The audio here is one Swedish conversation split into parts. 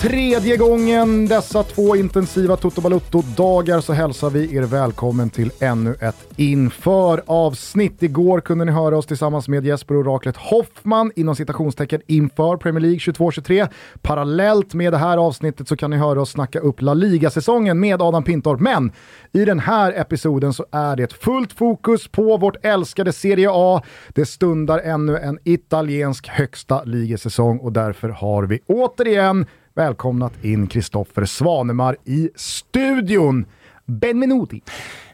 tredje gången dessa två intensiva Toto Balutto-dagar så hälsar vi er välkommen till ännu ett inför-avsnitt. Igår kunde ni höra oss tillsammans med Jesper Oraklet Hoffman inom citationstecken inför Premier League 22-23. Parallellt med det här avsnittet så kan ni höra oss snacka upp La Liga-säsongen med Adam Pintorp. Men i den här episoden så är det fullt fokus på vårt älskade Serie A. Det stundar ännu en italiensk högsta ligasäsong och därför har vi återigen välkomnat in Kristoffer Svanemar i studion. Benvenuti!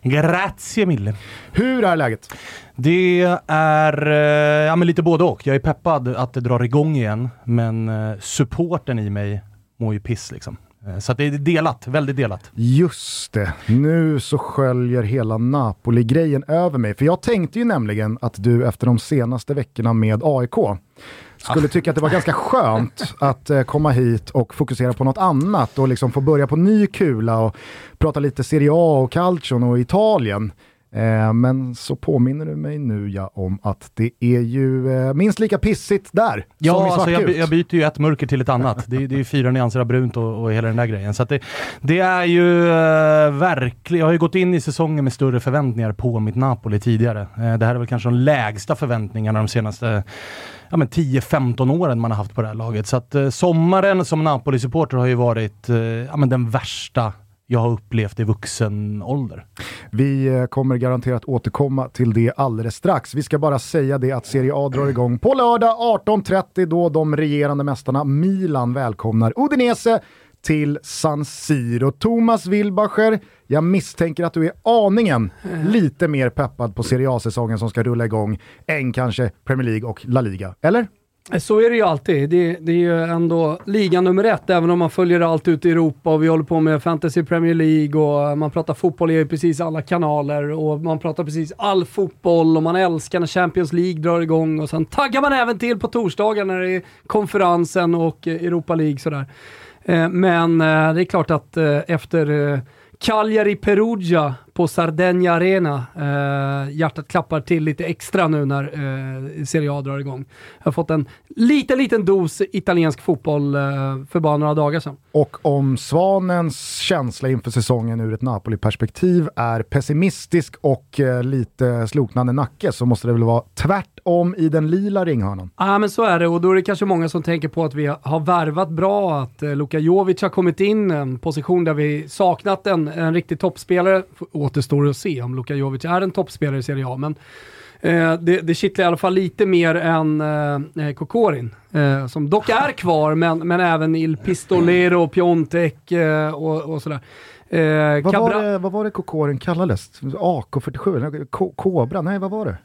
Grazie mille. Hur är läget? Det är eh, ja, men lite både och. Jag är peppad att det drar igång igen, men eh, supporten i mig mår ju piss liksom. Eh, Så det är delat, väldigt delat. Just det, nu så sköljer hela Napoli-grejen över mig. För jag tänkte ju nämligen att du efter de senaste veckorna med AIK skulle tycka att det var ganska skönt att eh, komma hit och fokusera på något annat och liksom få börja på ny kula och prata lite Serie A och Calcion och Italien. Eh, men så påminner du mig nu ja om att det är ju eh, minst lika pissigt där som i Ja, alltså jag, jag byter ju ett mörker till ett annat. Det, är- det är ju fyra nyanser av brunt och, och hela den där grejen. Så det, det är ju uh, verkligen, jag har ju gått in i säsongen med större förväntningar på mitt Napoli tidigare. Eh, det här är väl kanske de lägsta förväntningarna de senaste ja, men 10-15 åren man har haft på det här laget. Så att eh, sommaren som Napoli-supporter har ju varit eh, ja, men den värsta jag har upplevt i vuxen ålder. Vi eh, kommer garanterat återkomma till det alldeles strax. Vi ska bara säga det att Serie A drar igång på lördag 18.30 då de regerande mästarna Milan välkomnar Udinese till San Siro. Thomas Wilbacher, jag misstänker att du är aningen lite mer peppad på Serie A-säsongen som ska rulla igång än kanske Premier League och La Liga, eller? Så är det ju alltid. Det, det är ju ändå liga nummer ett, även om man följer allt ute i Europa och vi håller på med Fantasy Premier League och man pratar fotboll i precis alla kanaler och man pratar precis all fotboll och man älskar när Champions League drar igång och sen taggar man även till på torsdagar när det är konferensen och Europa League sådär. Eh, men eh, det är klart att eh, efter Cagliari Perugia på Sardegna Arena. Eh, hjärtat klappar till lite extra nu när eh, Serie A drar igång. Jag har fått en liten, liten dos italiensk fotboll eh, för bara några dagar sedan. Och om Svanens känsla inför säsongen ur ett Napoli-perspektiv är pessimistisk och eh, lite sloknande nacke så måste det väl vara tvärtom i den lila ringhörnan. Ja, men så är det och då är det kanske många som tänker på att vi har värvat bra, att eh, Luka Jovic har kommit in, en position där vi saknat en, en riktig toppspelare. F- Återstår att se om Luka Jovic är en toppspelare i Serie A, men eh, det, det kittlar i alla fall lite mer än eh, Kokorin, eh, som dock är kvar, men, men även Il Pistolero, Piontek eh, och, och sådär. Eh, Vad var, det, vad var det Kokorin kallades? AK47? eller Ko- Kobra? Nej, vad var det?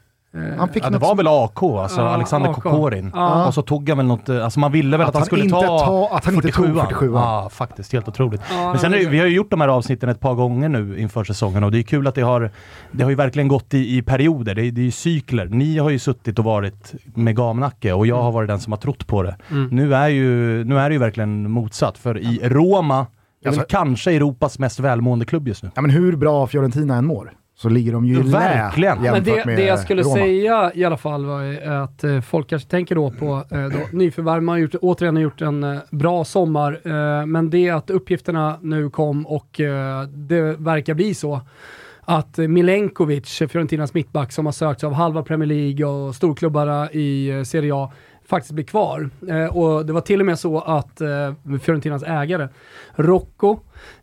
Han fick Ja, det något var väl AK, alltså Ja, Alexander AK. Kokorin. Ja. Och så tog han väl något, eh, alltså man ville väl Att att, han han skulle inte ta, ta- att han inte tog 47. Ja, faktiskt. Helt otroligt. Men sen är, vi har ju gjort de här avsnitten ett par gånger nu inför säsongen och det är kul att det har, det har ju verkligen gått i, i perioder. Det är, det är ju cykler. Ni har ju suttit och varit med gamnacke och jag har varit den som har trott på det. Mm. Nu, är ju, nu är det ju verkligen motsatt, för i Roma, Alltså- kanske Europas mest välmående klubb just nu. Ja, men hur bra Fiorentina än mår så ligger de ju i lä Verkligen. Men jämfört det, med det jag skulle Roma. säga i alla fall var att eh, folk kanske tänker då på eh, då, nyförvärv. Man har gjort, återigen har gjort en eh, bra sommar, eh, men det är att uppgifterna nu kom och det verkar bli så att Milenkovic, Fiorentinas mittback som har sökts av halva Premier League och storklubbarna i Serie A, faktiskt blir kvar. Eh, och det var till och med så att eh, Fiorentinas ägare, Rocco,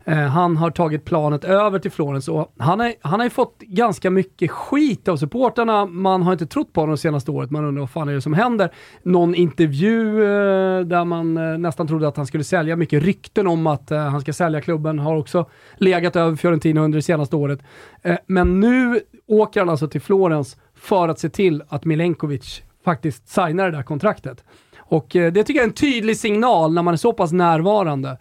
eh, han har tagit planet över till Florens och han, är, han har ju fått ganska mycket skit av supporterna. Man har inte trott på honom det senaste året. Man undrar vad fan är det som händer? Någon intervju eh, där man eh, nästan trodde att han skulle sälja. Mycket rykten om att eh, han ska sälja klubben har också legat över Fiorentina under det senaste året. Eh, men nu åker han alltså till Florens för att se till att Milenkovic faktiskt signar det där kontraktet. Och eh, det tycker jag är en tydlig signal när man är så pass närvarande.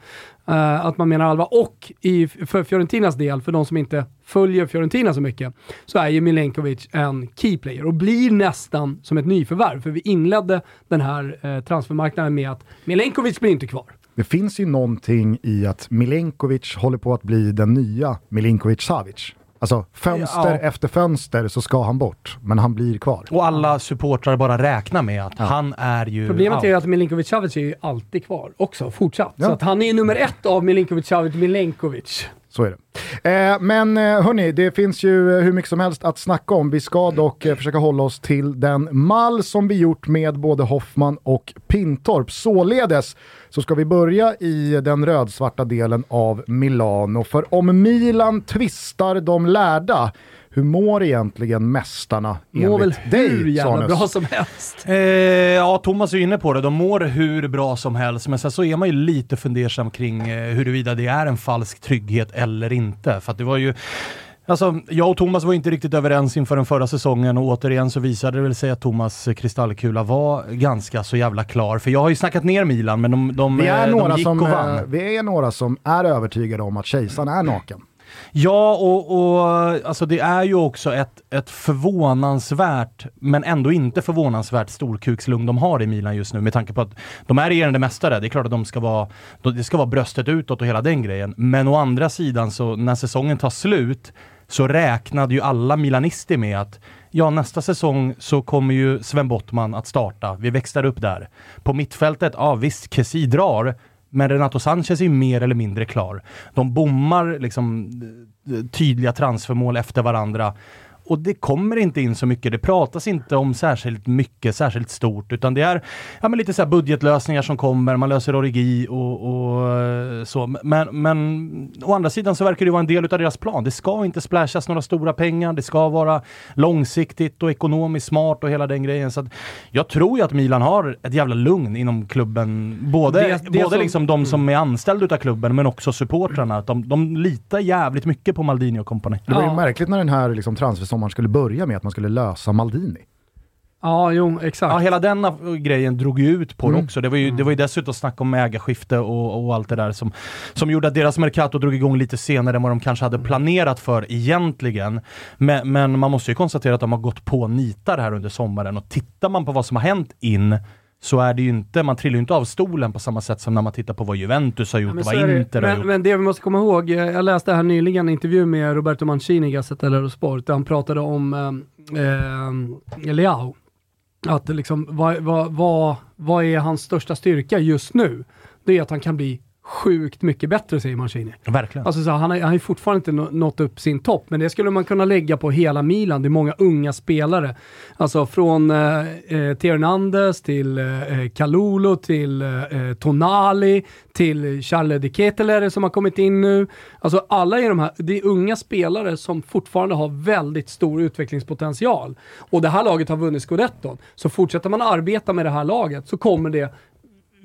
eh, att man menar allvar. Och i, för Fiorentinas del, för de som inte följer Fiorentina så mycket, så är ju Milenkovic en key player och blir nästan som ett nyförvärv. För vi inledde den här eh, transfermarknaden med att Milenkovic blir inte kvar. Det finns ju någonting i att Milenkovic håller på att bli den nya Milinkovic-Savic. Alltså fönster Ja. efter fönster så ska han bort, men han blir kvar. Och alla supportrar bara räknar med att han är ju... Problemet out. är ju att Milinkovic Savic är ju alltid kvar också, fortsatt. Ja. Så att han är ju nummer ett av Milinkovic Savic Milenkovic. Så är det. Eh, men eh, hörni, det finns ju eh, hur mycket som helst att snacka om. Vi ska dock eh, försöka hålla oss till den mall som vi gjort med både Hoffman och Pintorp. Således så ska vi börja i den rödsvarta delen av Milano. För om Milan tvistar de lärda, hur mår egentligen mästarna Mår väl enligt dig, hur jävla Sanus? bra som helst. Eh, ja, Thomas är inne på det. De mår hur bra som helst, men sen så är man ju lite fundersam kring eh, huruvida det är en falsk trygghet eller inte. För att det var ju... Alltså, jag och Thomas var inte riktigt överens inför den förra säsongen och återigen så visade det väl sig att Thomas kristallkula var ganska så jävla klar. För jag har ju snackat ner Milan, men de, de, Vi är, eh, några de gick som, och vann. vi är några som är övertygade om att kejsaren är naken. Ja, och, och alltså det är ju också ett, ett förvånansvärt, men ändå inte förvånansvärt storkukslugn de har i Milan just nu med tanke på att de är regerande mästare. Det är klart att de ska vara, det ska vara bröstet utåt och hela den grejen. Men å andra sidan så när säsongen tar slut så räknade ju alla milanister med att ja, nästa säsong så kommer ju Sven Bottman att starta. Vi växlar upp där. På mittfältet, ja visst, Kessie drar, men Renato Sanchez är ju mer eller mindre klar. De bommar liksom eh, tydliga transfermål efter varandra. Och det kommer inte in så mycket. Det pratas inte om särskilt mycket, särskilt stort, utan det är ja, men lite så här budgetlösningar som kommer. Man löser origi och, och eh, så. Men, men å andra sidan så verkar det vara en del av deras plan. Det ska inte splashas några stora pengar. Det ska vara långsiktigt och ekonomiskt smart och hela den grejen. Så att jag tror ju att Milan har ett jävla lugn inom klubben. Både, Det- det både som- liksom de som är anställda utav klubben, men också supportrarna. De, de litar jävligt mycket på Maldini och kompani. Det var ju Ja. märkligt när den här liksom, transfersommaren skulle börja med att man skulle lösa Maldini. Ja, jo, exakt. Ja, hela den av- grejen drog ju ut på det Mm. också. Det var, ju, det var ju dessutom snack om ägarskifte och, och allt det där som, som gjorde att deras Mercato drog igång lite senare än vad de kanske hade planerat för egentligen. Men, men man måste ju konstatera att de har gått på nitar här under sommaren och tittar man på vad som har hänt in så är det ju inte, man trillar ju inte av stolen på samma sätt som när man tittar på vad Juventus har gjort och så vad. Inter har men, gjort. men det vi måste komma ihåg, eh, jag läste här nyligen en intervju med Roberto Mancini i Gazzetta dello Sport, där han pratade om eh, eh, Leao. Att liksom, vad, vad, vad, vad är hans största styrka just nu? Det är att han kan bli sjukt mycket bättre, säger Mancini. Verkligen. Alltså så han har han har fortfarande inte nå- nått upp sin topp, men det skulle man kunna lägga på hela Milan. Det är många unga spelare. Alltså från eh, eh, Hernandez till eh, Kalulu, till eh, Tonali, till Charles de Ketelaere som har kommit in nu. Alltså alla är de här, det är unga spelare som fortfarande har väldigt stor utvecklingspotential. Och det här laget har vunnit scudetton. Så fortsätter man arbeta med det här laget så kommer det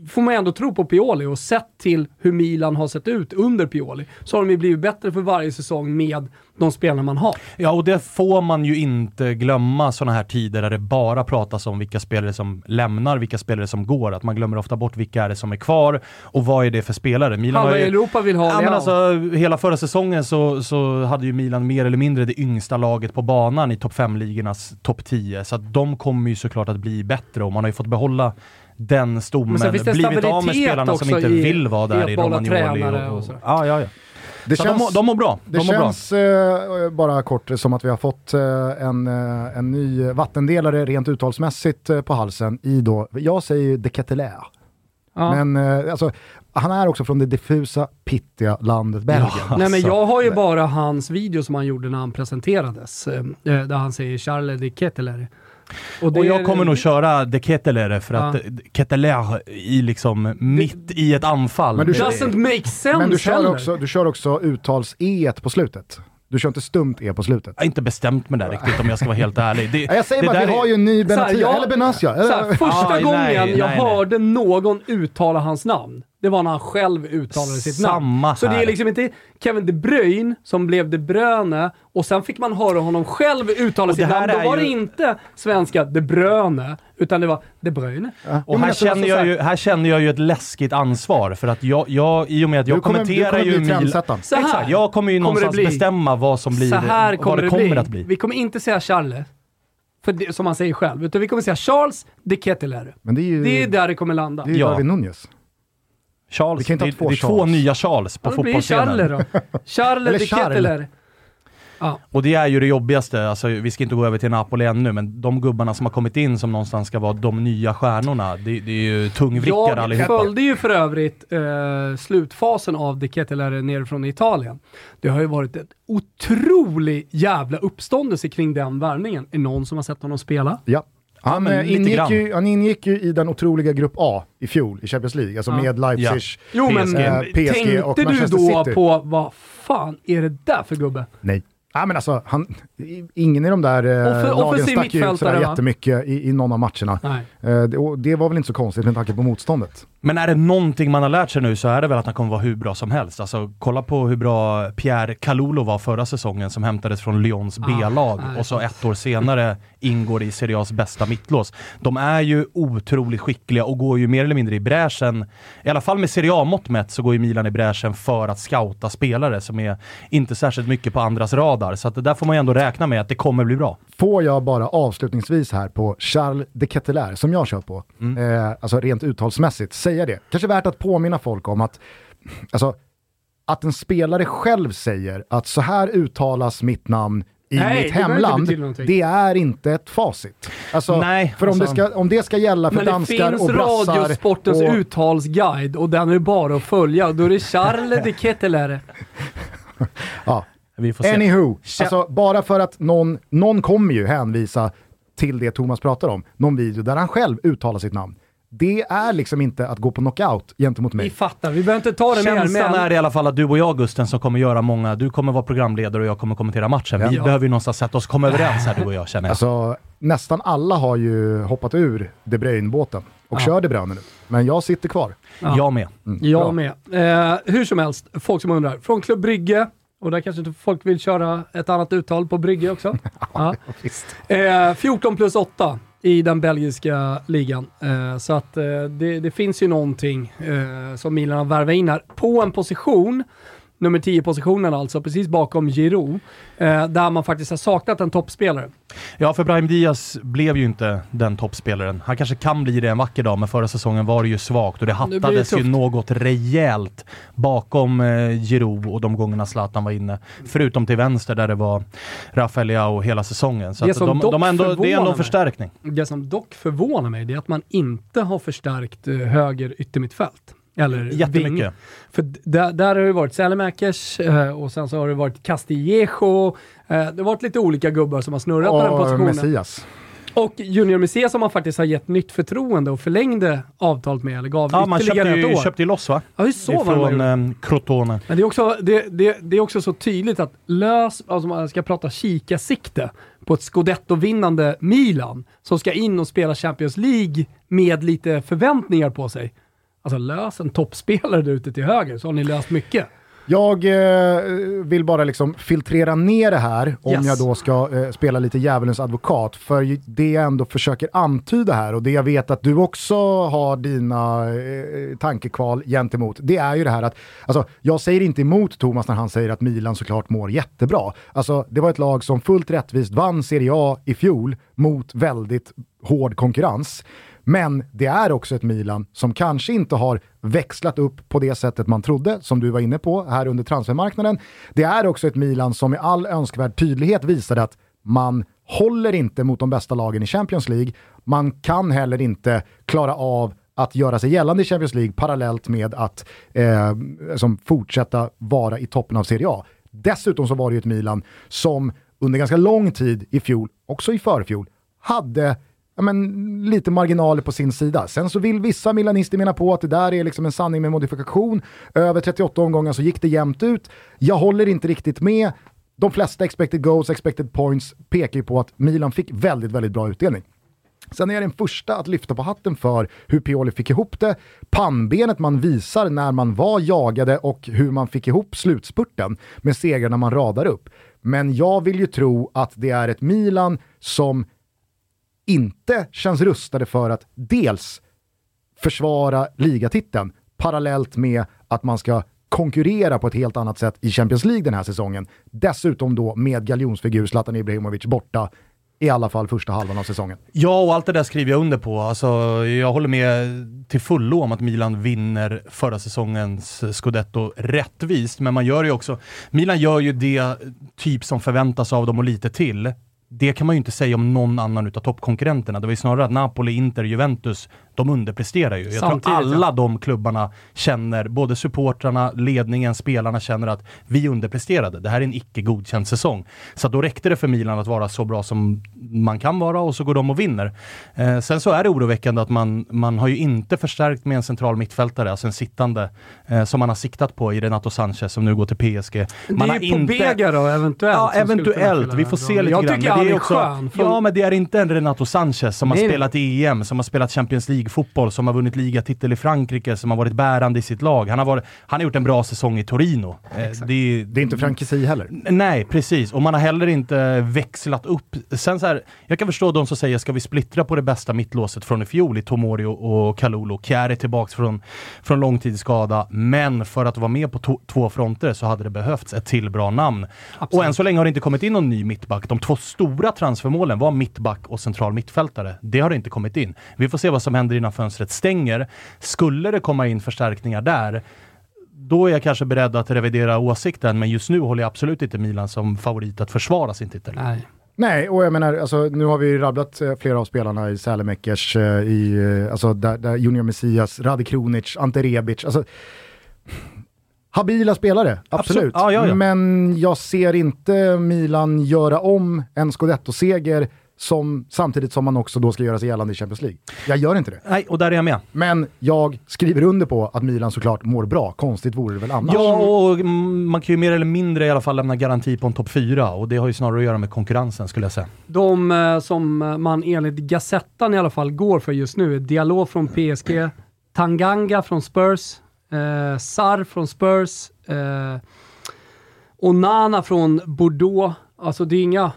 får man ändå tro på Pioli och sett till hur Milan har sett ut under Pioli så har de ju blivit bättre för varje säsong med de spelarna man har. Ja, och det får man ju inte glömma sådana här tider där det bara pratas om vilka spelare som lämnar, vilka spelare som går. Att man glömmer ofta bort vilka är det som är kvar och vad är det för spelare. Milan har ju, Europa vill ha Ja, men alltså, hela förra säsongen så, så hade ju Milan mer eller mindre det yngsta laget på banan i topp 5-ligornas topp 10. Så att de kommer ju såklart att bli bättre och man har ju fått behålla den stommen, Men sen finns det blivit av med spelarna som inte i- vill vara där i Romagnoli. Och, och och, ja, ja, ja. Det Så de, mår- de mår bra. Det De mår bra. känns eh, bara kort som att vi har fått eh, en, eh, en ny vattendelare rent uttalsmässigt eh, på halsen i då, jag säger ju de Ketelaere. Ja. Men eh, alltså, han är också från det diffusa, pittiga landet Belgien. Ja. Nej men Alltså, jag har ju bara hans video som han gjorde när han presenterades, eh, där han säger Charles de Ketelaere. Det Och jag är- kommer nog köra de Ketelere för att Ja. Ketelere i liksom mitt i ett anfall. Men du Det- kör- Doesn't make sense Men du kör, också, du kör också uttals-e på slutet. Du kör inte stumt e på slutet. Jag har inte bestämt mig där riktigt om jag ska vara helt ärlig. Det, Ja, Jag säger det bara att vi är- har ju en ny Benatia, eller. Så här, första Aj, gången nej, jag nej, nej. hörde någon uttala hans namn, det var när han själv uttalade sitt Samma namn. Så det är här. liksom inte Kevin De Bruyne som blev De Bruyne och sen fick man höra honom själv uttala Och sitt det här namn. Då var det ju- inte svenska De Bruyne, utan det var De Bruyne. Och Jo, men här känner, jag ju, här känner jag ju ett läskigt ansvar för att jag, jag i och med att jag Du kommer- du kommenterar kommer ju bli trendsättaren. Så här Exakt, jag kommer ju kommer det någonstans bli. bestämma vad som blir, så här kommer vad det det kommer bli. att bli. Vi kommer inte säga Charles, för det, som han säger själv, utan vi kommer säga Charles De Ketelaere. Men det är ju, Det är där det kommer landa. det är ju Ja. Darwin Nunez. Charles, Vi kan inte det, ha två det är två Charles. nya Charles på Ja, blir det fotbollsscenen. Charles då. Charles Eller de Charles. Ketteler. Ja. Och det är ju det jobbigaste, alltså, vi ska inte gå över till Napoli ännu, men de gubbarna som har kommit in som någonstans ska vara de nya stjärnorna, det, det är ju tungvrickare Jag allihopa. följde ju för övrigt eh, slutfasen av De Kettelare nerifrån Italien. Det har ju varit en otrolig jävla uppståndelse kring den värvningen. Är någon som har sett honom spela? Ja. Han, men eh, ingick ju, han ingick ju i den otroliga grupp A i fjol i Champions League, alltså Ja. med Leipzig. Jo men PSG. Eh, PSG och tänkte du Manchester då City. på vad fan är det där för gubbe? Nej. Ja, men alltså, han, ingen i de där eh, lagen stack ju ut sådär jättemycket i, i någon av matcherna. Nej. Eh, det, och det var väl inte så konstigt med tanke på motståndet. Men är det någonting man har lärt sig nu så är det väl att han kommer vara hur bra som helst. Alltså kolla på hur bra Pierre Kalulu var förra säsongen som hämtades från Lyons Ah, B-lag nej. och så ett år senare ingår i Serie A's bästa mittlås. De är ju otroligt skickliga och går ju mer eller mindre i bräschen, i alla fall med Serie A-mått mätt, så går ju Milan i bräschen för att scouta spelare som är inte särskilt mycket på andras radar. Så att det där får man ju ändå räkna med att det kommer bli bra. Får jag bara avslutningsvis här på Charles de Ketelaere, som jag kör på, eh, alltså rent uttalsmässigt, säga det. Kanske värt att påminna folk om att, alltså, att en spelare själv säger att så här uttalas mitt namn i Nej, mitt det hemland, det är inte ett facit. Alltså, Nej, för om, alltså- det ska, om det ska gälla för Men det danskar finns och brassar Radiosportens och, uttalsguide och den är bara att följa. Då är det Charles de Kettelare. ja. Vi får se. Anywho, alltså, bara för att någon, någon kommer ju hänvisa till det Thomas pratar om, någon video där han själv uttalar sitt namn. Det är liksom inte att gå på knockout gentemot Vi mig. fattar, vi behöver inte ta det mer. Känslan är i alla fall att du och jag Gusten som kommer göra många, du kommer vara programledare och jag kommer kommentera matchen. Vi Ja. behöver ju någonstans sätta oss komma överens här du och jag känner jag. Alltså, nästan alla har ju hoppat ur De Bruyne-båten och Ja. kör De Bruyne nu. Men jag sitter kvar. Ja. Jag med. Mm, Jag bra. med. Eh, hur som helst, folk som undrar. Från Klubb Brygge, och där kanske folk vill köra ett annat uttal på Brygge också. ja. eh, 14 plus 8 i den belgiska ligan. Eh, så att eh, det, det finns ju någonting eh, som Milan har värvat in här. På en position, nummer 10-positionen alltså, precis bakom Giroud, eh, där man faktiskt har saknat en toppspelare. Ja, för Brahim Diaz blev ju inte den toppspelaren. Han kanske kan bli det en vacker dag, men förra säsongen var det ju svagt och det blir det hattades ju något rejält bakom eh, Giroud och de gångerna Zlatan var inne. Förutom till vänster där det var Rafael Leao hela säsongen. Så Det som de, de är ändå, det är ändå en mig. förstärkning. Det som dock förvånar mig det är att man inte har förstärkt eh, höger yttermittfält. Eller. Jättemycket. För d- där, där har det varit Sälemäkers eh, och sen så har det varit Castillejo. Eh, det har varit lite olika gubbar som har snurrat på den Och positionen. Messias. Och Junior Messias som man faktiskt har gett nytt förtroende och förlängde avtalet med, eller gav Ja, ytterligare köpte ett ju, år. köpte ju loss va? Ja, det är så Ifrån gjorde. eh, Crotone. Men det är, också, det, det, det är också så tydligt att lös, alltså man ska prata kikarsikte på ett scudetto-vinnande Milan som ska in och spela Champions League med lite förväntningar på sig. Alltså lös en toppspelare där ute till höger så har ni löst mycket. Jag eh, vill bara liksom filtrera ner det här om Yes. jag då ska eh, spela lite djävulens advokat. För det jag ändå försöker antyda här och det jag vet att du också har dina eh, tankekval gentemot, det är ju det här att, alltså jag säger inte emot Thomas när han säger att Milan såklart mår jättebra. Alltså det var ett lag som fullt rättvist vann Serie A i fjol mot väldigt hård konkurrens. Men det är också ett Milan som kanske inte har växlat upp på det sättet man trodde, som du var inne på här under transfermarknaden. Det är också ett Milan som i all önskvärd tydlighet visade att man håller inte mot de bästa lagen i Champions League. Man kan heller inte klara av att göra sig gällande i Champions League parallellt med att eh, som fortsätta vara i toppen av Serie A. Dessutom så var det ju ett Milan som under ganska lång tid i fjol, också i förfjol, hade ja, men, lite marginaler på sin sida. Sen så vill vissa milanister mena på att det där är liksom en sanning med modifikation. Över 38 omgångar så gick det jämnt ut. Jag håller inte riktigt med. De flesta expected goals, expected points pekar ju på att Milan fick väldigt, väldigt bra utdelning. Sen är jag den första att lyfta på hatten för hur Pioli fick ihop det, pannbenet man visar när man var jagade och hur man fick ihop slutspurten med segrarna man radar upp. Men jag vill ju tro att det är ett Milan som inte känns rustade för att dels försvara ligatiteln parallellt med att man ska konkurrera på ett helt annat sätt i Champions League den här säsongen. Dessutom då med galjonsfigur Zlatan Ibrahimovic borta i alla fall första halvan av säsongen. Ja, och allt det där skriver jag under på. Alltså, jag håller med till fullo om att Milan vinner förra säsongens scudetto rättvist, men man gör ju också... Milan gör ju det typ som förväntas av dem och lite till det kan man ju inte säga om någon annan utav toppkonkurrenterna. Det var ju snarare att Napoli, Inter, Juventus de underpresterar ju. Jag Samtidigt, tror alla ja. de klubbarna känner, både supportrarna, ledningen, spelarna känner att vi underpresterade. Det här är en icke godkänd säsong. Så då räckte det för Milan att vara så bra som man kan vara och så går de och vinner. Eh, sen så är det oroväckande att man, man har ju inte förstärkt med en central mittfältare, alltså en sittande, eh, som man har siktat på i Renato Sanchez som nu går till PSG. Man det är ju på Bega då, eventuellt? Ja, eventuellt. Vi får se lite jag grann. Han är, är också, skön. Ja, men det är inte en Renato Sanchez som Nej. har spelat i EM, som har spelat Champions League League-fotboll, som har vunnit ligatitel i Frankrike, som har varit bärande i sitt lag. Han har, varit, han har gjort en bra säsong i Torino. Eh, det, det, är inte Frankesi heller. Nej, precis. Och man har heller inte växlat upp. Sen så här, jag kan förstå de som säger, ska vi splittra på det bästa mittlåset från i fjol i Tomori och Kalulu? Kjär är tillbaks från, från långtidsskada, men för att vara med på två fronter så hade det behövts ett till bra namn. Absolut. Och än så länge har det inte kommit in någon ny mittback. De två stora transfermålen var mittback och central mittfältare. Det har inte kommit in. Vi får se vad som händer händer innan fönstret stänger. Skulle det komma in förstärkningar där, då är jag kanske beredd att revidera åsikten, men just nu håller jag absolut inte Milan som favorit att försvara sin titel. Nej. Nej, och jag menar, alltså, nu har vi rabblat eh, flera av spelarna i Sälemäckers, eh, i, eh, alltså, där, där Junior Messias, Rade Kronic, Ante Rebic. Alltså, habila spelare, absolut. absolut. Ja, ja, ja. Men jag ser inte Milan göra om en scudetto-seger som, samtidigt som man också då ska göra sig gällande i Champions League. Jag gör inte det. Nej, och där är jag med. Men jag skriver under på att Milan såklart mår bra. Konstigt vore det väl annars. Ja, och man kan ju mer eller mindre i alla fall lämna garanti på en topp 4 och det har ju snarare att göra med konkurrensen skulle jag säga. De eh, som man enligt Gazettan i alla fall går för just nu är Diallo från PSG, Tanganga från Spurs, eh, Sar från Spurs, eh, Onana från Bordeaux. Alltså det är inga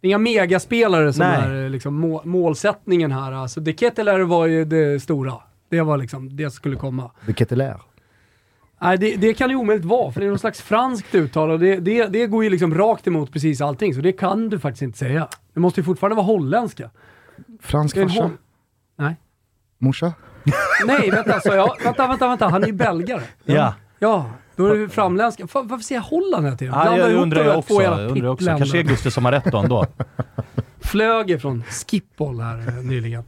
inga megaspelare som Nej. är liksom må målsättningen här. Alltså, De Ketteler var ju det stora. Det var liksom det som skulle komma. De Ketteler? Nej, det, det, kan det omöjligt vara, för det är någon slags franskt uttal och det, det, det går ju liksom rakt emot precis allting, så det kan du faktiskt inte säga. Det måste ju fortfarande vara holländska. Fransk farsa? Nej. Morsa? Nej, vänta, så jag, vänta, vänta, vänta, han är ju belgare. Ja. Ja, då är det framländska. Varför säger jag Holland hela tiden? Ja, jag undrar jag också. Jag undrar också. Kanske Gustav som har rätt då ändå. Flög från Skippol här eh, nyligen.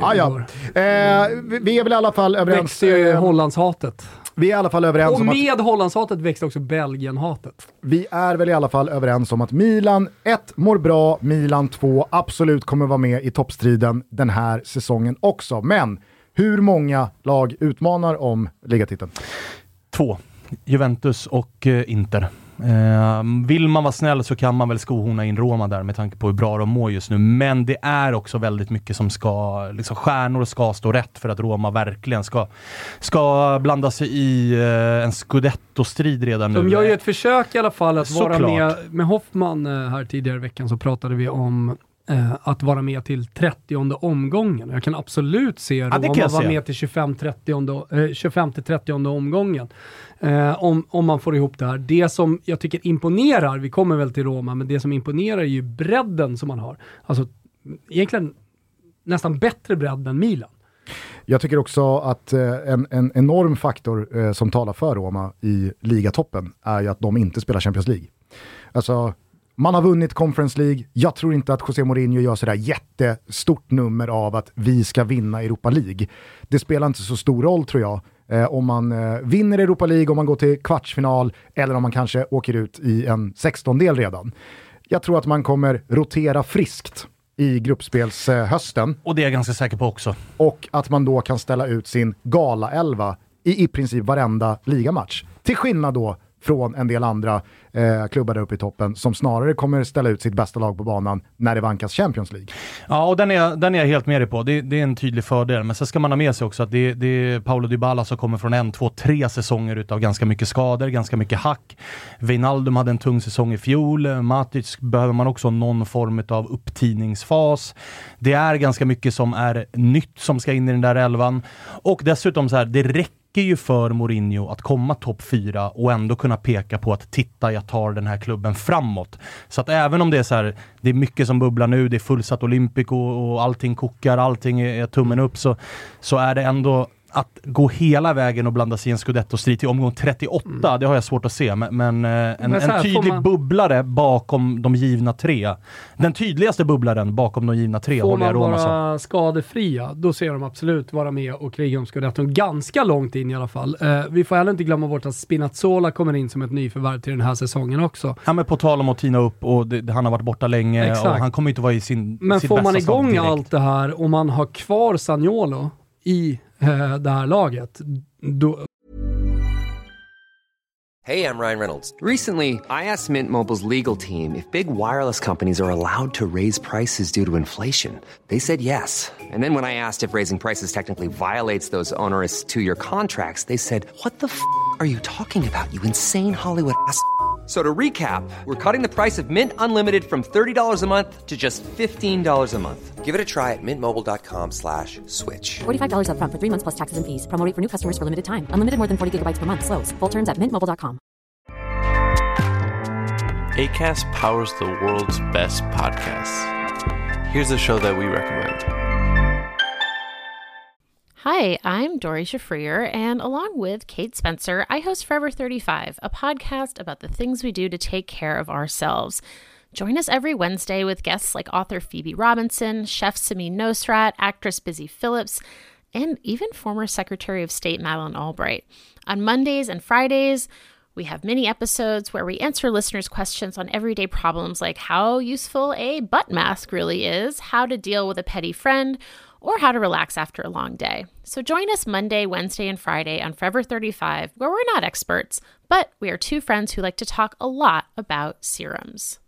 Ah, ja. Eh, vi är väl i alla fall överens... Växte ju eh, Hollandshatet. Vi är i alla fall överens Och om med att... Hollandshatet växte också Belgienhatet. Vi är väl i alla fall överens om att Milan 1 mår bra, Milan 2 absolut kommer vara med i toppstriden den här säsongen också. Men hur många lag utmanar om ligatiteln? Två. Juventus och eh, Inter. Eh, vill man vara snäll så kan man väl skohorna in Roma där med tanke på hur bra de mår just nu. Men det är också väldigt mycket som ska, liksom stjärnor ska stå rätt för att Roma verkligen ska, ska blanda sig i eh, en scudetto-strid redan de nu. De gör ju ett försök i alla fall att Såklart. vara med. Med Hoffman eh, här tidigare i veckan så pratade vi om eh, att vara med till 30 omgången. Jag kan absolut se Roma ja, vara med till 25-30 eh, omgången. Eh, om, om man får ihop det här. Det som jag tycker imponerar, vi kommer väl till Roma, men det som imponerar är ju bredden som man har. Alltså egentligen nästan bättre bredd än Milan. Jag tycker också att eh, en, en, enorm faktor eh, som talar för Roma i ligatoppen är ju att de inte spelar Champions League. Alltså, man har vunnit Conference League. Jag tror inte att José Mourinho gör sådär jättestort nummer av att vi ska vinna Europa League. Det spelar inte så stor roll tror jag eh, om man eh, vinner Europa League, om man går till kvartsfinal eller om man kanske åker ut i en 16-del redan. Jag tror att man kommer rotera friskt i gruppspelshösten. Och det är jag ganska säker på också. Och att man då kan ställa ut sin gala-elva i i princip varenda ligamatch. Till skillnad då från en del andra eh, klubbar där uppe i toppen som snarare kommer ställa ut sitt bästa lag på banan när det vankas Champions League. Ja, och den är, jag, den är jag helt med dig på. Det, det, är en tydlig fördel. Men sen ska man ha med sig också att det, det är Paolo Dybala som kommer från en, två, tre säsonger utav ganska mycket skador, ganska mycket hack. Wijnaldum hade en tung säsong i fjol. Matic behöver man också någon form av upptidningsfas. Det är ganska mycket som är nytt som ska in i den där elvan. Och dessutom så här, det räcker räcker ju för Mourinho att komma topp fyra och ändå kunna peka på att titta, jag tar den här klubben framåt. Så att även om det är så här, det är mycket som bubblar nu, det är fullsatt Olympico och allting kokar, allting är, tummen upp, så, så är det ändå att gå hela vägen och blanda sig i en scudetto-strid till omgång 38, mm. det har jag svårt att se. Men, men eh, en, men en tydlig man... bubblare bakom de givna tre. Den tydligaste bubblaren bakom de givna tre Får man vara skadefria, då ser de absolut vara med och kriga om scudetton ganska långt in i alla fall. Eh, vi får heller inte glömma bort att Spinazzola kommer in som ett nyförvärv till den här säsongen också. Ja men på tal om att tina upp och det, han har varit borta länge Exakt. och han kommer inte vara i sin Men får man igång allt det här och man har kvar Sagnolo i eh, det här laget. Då... Hey, I'm Ryan Reynolds. Recently, I asked Mint Mobile's legal team if big wireless companies are allowed to raise prices due to inflation. They said yes. And then when I asked if raising prices technically violates those onerous two-year contracts, they said, "What the f*** are you talking about? You insane Hollywood ass." So to recap, we're cutting the price of Mint Unlimited from $30 a month to just $15 a month. Give it a try at mintmobile.com slash switch. $45 up front for three months plus taxes and fees. Promoting for new customers for limited time. Unlimited more than 40 gigabytes per month. Slows. Full terms at mintmobile.com. ACAST powers the world's best podcasts. Here's a show that we recommend. Hi, I'm Dory Shafrier, and along with Kate Spencer, I host Forever 35, a podcast about the things we do to take care of ourselves. Join us every Wednesday with guests like author Phoebe Robinson, chef Samin Nosrat, actress Busy Phillips, and even former Secretary of State Madeleine Albright. On Mondays and Fridays, we have mini episodes where we answer listeners' questions on everyday problems like how useful a butt mask really is, how to deal with a petty friend, or how to relax after a long day. So join us Monday, Wednesday, and Friday on Forever 35, where we're not experts, but we are two friends who like to talk a lot about serums.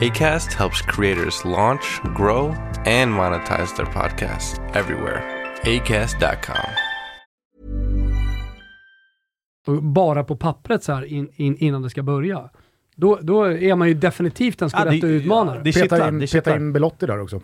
ACAST helps creators launch, grow, and monetize their podcasts everywhere. ACAST.com. Bara på pappret så här in, in, innan det ska börja. Då, då är man ju definitivt en scudetto-utmanare. Ja, peta, in, peta in Belotti där också.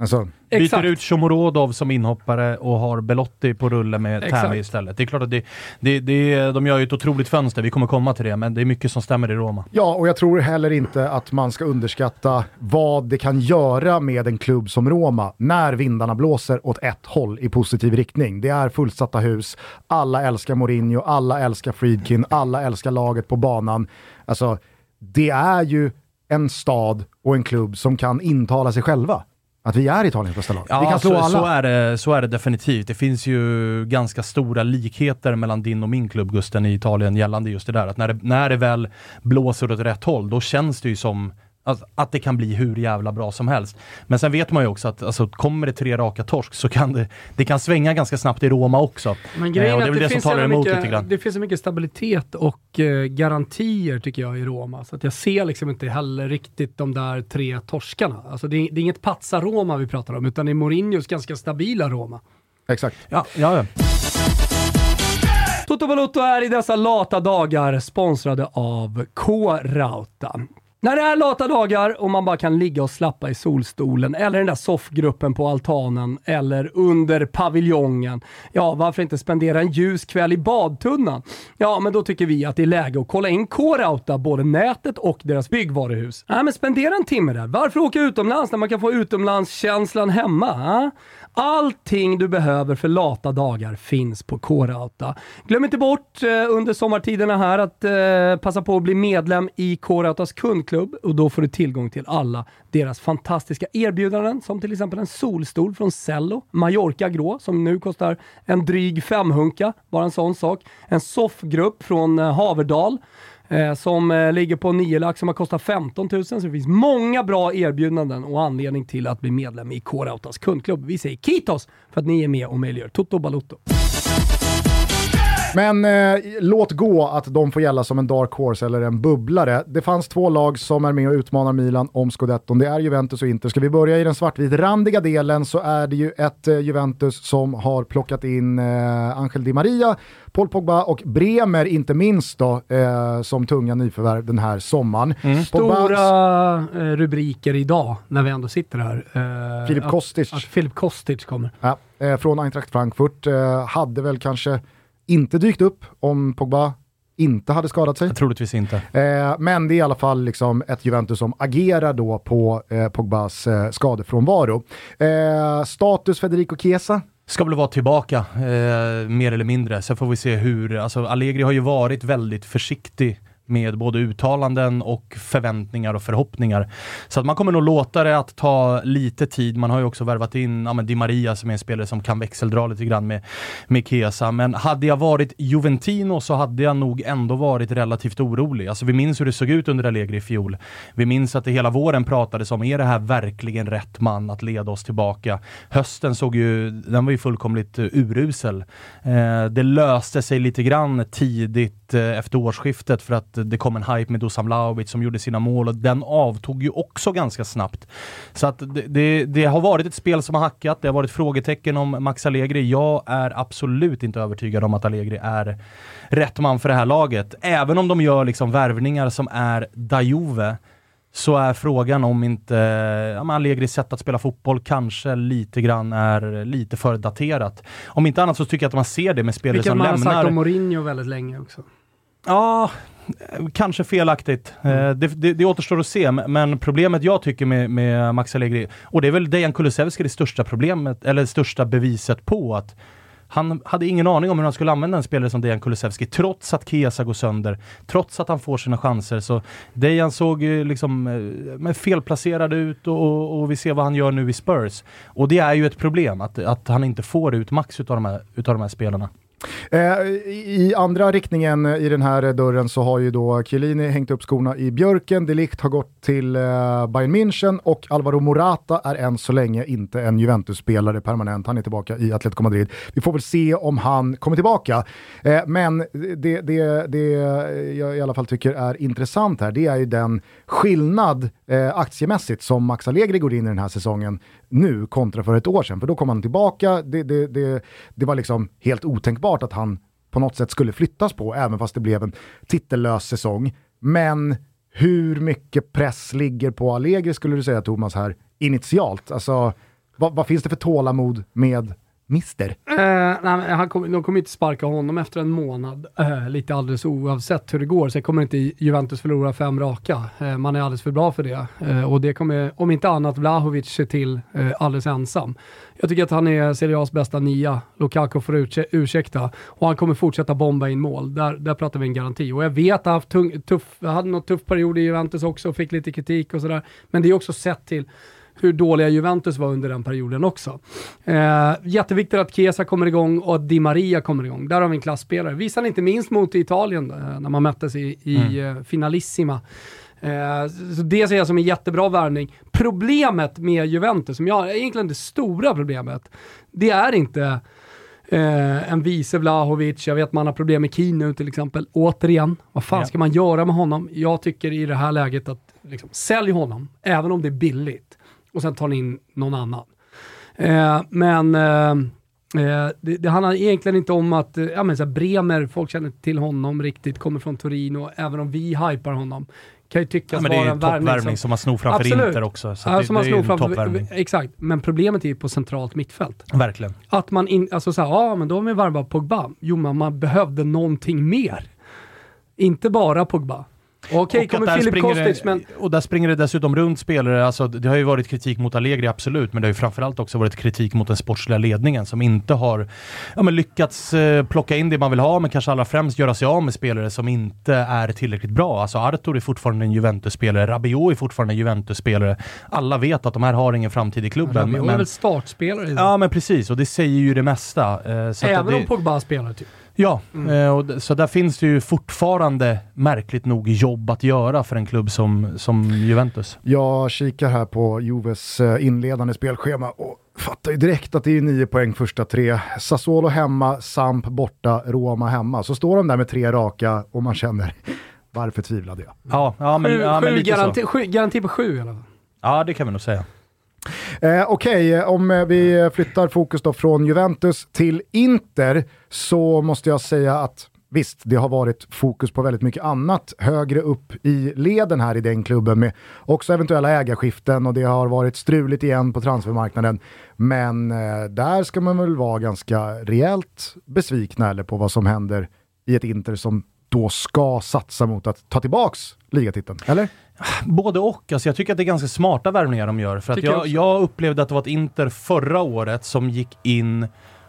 Alltså, Byter ut Shomorodov som inhoppare och har Belotti på rulle med Tämy istället. Det är klart att det, det, det, de gör ju ett otroligt fönster, vi kommer komma till det, men det är mycket som stämmer i Roma. Ja, och jag tror heller inte att man ska underskatta vad det kan göra med en klubb som Roma när vindarna blåser åt ett håll i positiv riktning. Det är fullsatta hus, alla älskar Mourinho, alla älskar Friedkin, alla älskar laget på banan. Alltså, det är ju en stad och en klubb som kan intala sig själva att vi är Italiens bästa lag. Ja, vi kan slå så, alla. Så är, det, så är det definitivt. Det finns ju ganska stora likheter mellan din och min klubb Gusten i Italien gällande just det där. Att när det, när det väl blåser åt rätt håll, då känns det ju som att, att det kan bli hur jävla bra som helst. Men sen vet man ju också att alltså, kommer det tre raka torsk så kan det, det kan svänga ganska snabbt i Roma också. Men grejen eh, och det är väl det, det som talar emot mycket, lite grann. Det finns så mycket stabilitet och eh, garantier tycker jag i Roma, så att jag ser liksom inte heller riktigt de där tre torskarna. Alltså det, det är inget patsa-Roma vi pratar om, utan det är Mourinhos ganska stabila Roma. Exakt. Ja, ja, ja. Toto Balotto är i dessa lata dagar sponsrade av K-Rauta. När det är lata dagar och man bara kan ligga och slappa i solstolen eller den där soffgruppen på altanen eller under paviljongen. Ja, varför inte spendera en ljus kväll i badtunnan? Ja, men då tycker vi att det är läge att kolla in K-Rauta, både nätet och deras byggvaruhus. Nej, men spendera en timme där. Varför åka utomlands när man kan få utomlandskänslan hemma? Ah? Allting du behöver för lata dagar finns på K-Rauta. Glöm inte bort eh, under sommartiderna här att eh, passa på att bli medlem i K-Rautas kundklubb och då får du tillgång till alla deras fantastiska erbjudanden som till exempel en solstol från Cello, Mallorca grå som nu kostar en dryg femhunka, bara en sån sak. En soffgrupp från eh, Haverdal Eh, som eh, ligger på 9 lax som har kostat 15 000. Så det finns många bra erbjudanden och anledning till att bli medlem i K-Rautas kundklubb. Vi säger Kitos för att ni är med och möjliggör Toto Balotto. Men eh, låt gå att de får gälla som en dark horse eller en bubblare. Det fanns två lag som är med och utmanar Milan om scudetton. Det är Juventus och Inter. Ska vi börja i den svartvitrandiga delen så är det ju ett eh, Juventus som har plockat in eh, Angel Di Maria, Paul Pogba och Bremer inte minst då, eh, som tunga nyförvärv den här sommaren. Mm. Stora eh, rubriker idag när vi ändå sitter här. Eh, Filip Kostic. Att, Filip Kostic kommer. Ja, från Eintracht Frankfurt. Hade väl kanske inte dykt upp om Pogba inte hade skadat sig. Troligtvis inte. Eh, men det är i alla fall liksom ett Juventus som agerar då på eh, Pogbas eh, skadefrånvaro. Eh, status Federico Chiesa? Ska väl vara tillbaka, eh, mer eller mindre. Sen får vi se hur, alltså Allegri har ju varit väldigt försiktig med både uttalanden och förväntningar och förhoppningar. Så att man kommer nog låta det att ta lite tid. Man har ju också värvat in ja, men Di Maria som är en spelare som kan växeldra lite grann med, med Kesa. Men hade jag varit Juventino så hade jag nog ändå varit relativt orolig. Alltså vi minns hur det såg ut under Allegri i fjol. Vi minns att det hela våren pratades om, är det här verkligen rätt man att leda oss tillbaka? Hösten såg ju, den var ju fullkomligt eh, urusel. Eh, det löste sig lite grann tidigt eh, efter årsskiftet för att det kom en hype med Dusan Vlahovic som gjorde sina mål och den avtog ju också ganska snabbt. Så att det, det, det, har varit ett spel som har hackat, det har varit frågetecken om Max Allegri. Jag är absolut inte övertygad om att Allegri är rätt man för det här laget. Även om de gör liksom värvningar som är Dajuve så är frågan om inte ja, Allegris sätt att spela fotboll kanske lite grann är lite för daterat. Om inte annat så tycker jag att man ser det med spelare Vilket som man lämnar... har sagt om Mourinho väldigt länge också. Ja, kanske felaktigt. Mm. Det, det, det återstår att se, men problemet jag tycker med, med Max Allegri, och det är väl Dejan Kulusevski det största problemet, eller det största beviset på att han hade ingen aning om hur han skulle använda en spelare som Dejan Kulusevski, trots att Chiesa går sönder, trots att han får sina chanser. Så Dejan såg liksom eh, felplacerad ut och, och, och, vi ser vad han gör nu i Spurs. Och det är ju ett problem, att, att han inte får ut max utav de här, utav de här spelarna. Eh, I andra riktningen i den här dörren så har ju då Chiellini hängt upp skorna i björken, Delikt har gått till eh, Bayern München och Alvaro Morata är än så länge inte en Juventus-spelare permanent. Han är tillbaka i Atletico Madrid. Vi får väl se om han kommer tillbaka. Eh, men det, det, det jag i alla fall tycker är intressant här, det är ju den skillnad eh, aktiemässigt som Max Allegri går in i den här säsongen nu kontra för ett år sedan. För då kom han tillbaka, det, det, det, det var liksom helt otänkbart att han på något sätt skulle flyttas på, även fast det blev en titellös säsong. Men hur mycket press ligger på Allegri skulle du säga Thomas här initialt? Alltså, vad, vad finns det för tålamod med Mister? Eh, nej, han kom, de kommer inte sparka honom efter en månad, eh, lite alldeles oavsett hur det går. Sen kommer inte Juventus förlora fem raka. Eh, man är alldeles för bra för det. Eh, och det kommer, om inte annat, Vlahovic se till eh, alldeles ensam. Jag tycker att han är Serie A's bästa nia. Lukaku får ursäk ursäkta. Och han kommer fortsätta bomba in mål. Där, där pratar vi en garanti. Och jag vet att han haft tung, tuff, hade något tuff period i Juventus också och fick lite kritik och sådär. Men det är också sett till hur dåliga Juventus var under den perioden också. Eh, jätteviktigt att Chiesa kommer igång och att Di Maria kommer igång. Där har vi en klassspelare. Visade inte minst mot Italien eh, när man möttes i, i mm. eh, Finalissima. Eh, så det ser jag som en jättebra värvning. Problemet med Juventus, som jag, egentligen det stora problemet, det är inte Eh, en vice Vlahovic, jag vet man har problem med Kino till exempel. Återigen, vad fan ja. ska man göra med honom? Jag tycker i det här läget att liksom, sälj honom, även om det är billigt och sen tar ni in någon annan. Eh, men eh, eh, det, det, handlar egentligen inte om att eh, ja, men så här, Bremer, folk känner till honom riktigt, kommer från Torino, även om vi hypar honom. Kan ju tyckas ja, vara en värvning. Det är som, som man snor framför Absolut. Inter också. Så ja, det, som man snor framför, exakt, men problemet är ju på centralt mittfält. Verkligen. Att man, in, alltså såhär, ja men då har vi värvat Pogba. Jo men man behövde någonting mer. Inte bara Pogba. Okej, okay, kommer Filip Kostic, men... Och där springer det dessutom runt spelare, alltså det har ju varit kritik mot Allegri, absolut, men det har ju framförallt också varit kritik mot den sportsliga ledningen som inte har ja, men lyckats eh, plocka in det man vill ha, men kanske allra främst göra sig av med spelare som inte är tillräckligt bra. Alltså Artur är fortfarande en Juventus-spelare, Rabiot är fortfarande en Juventus-spelare. Alla vet att de här har ingen framtid i klubben. Rabiot är väl startspelare? Ja, men precis, och det säger ju det mesta. Eh, Även det... om Pogba spelar, typ? Ja, mm. Eh, och så där finns det ju fortfarande märkligt nog jobb att göra för en klubb som, som Juventus. Jag kikar här på Juves eh, inledande spelschema och fattar ju direkt att det är nio poäng första tre. Sassuolo hemma, Samp borta, Roma hemma. Så står de där med tre raka och man känner, varför tvivlade jag? Ja, ja men, Sju, ja, men sju lite garanti, så. sju, garanti på sju i alla fall. Ja, det kan vi nog säga. Eh, Okej, okay, om eh, vi flyttar fokus då från Juventus till Inter så måste jag säga att Visst, det har varit fokus på väldigt mycket annat högre upp i leden här i den klubben med också eventuella ägarskiften och det har varit struligt igen på transfermarknaden. Men eh, där ska man väl vara ganska rejält besvikna eller på vad som händer i ett Inter som då ska satsa mot att ta tillbaks ligatiteln, eller? Både och. Alltså jag tycker att det är ganska smarta värvningar de gör. För att jag jag, jag upplevde att det var ett Inter förra året som gick in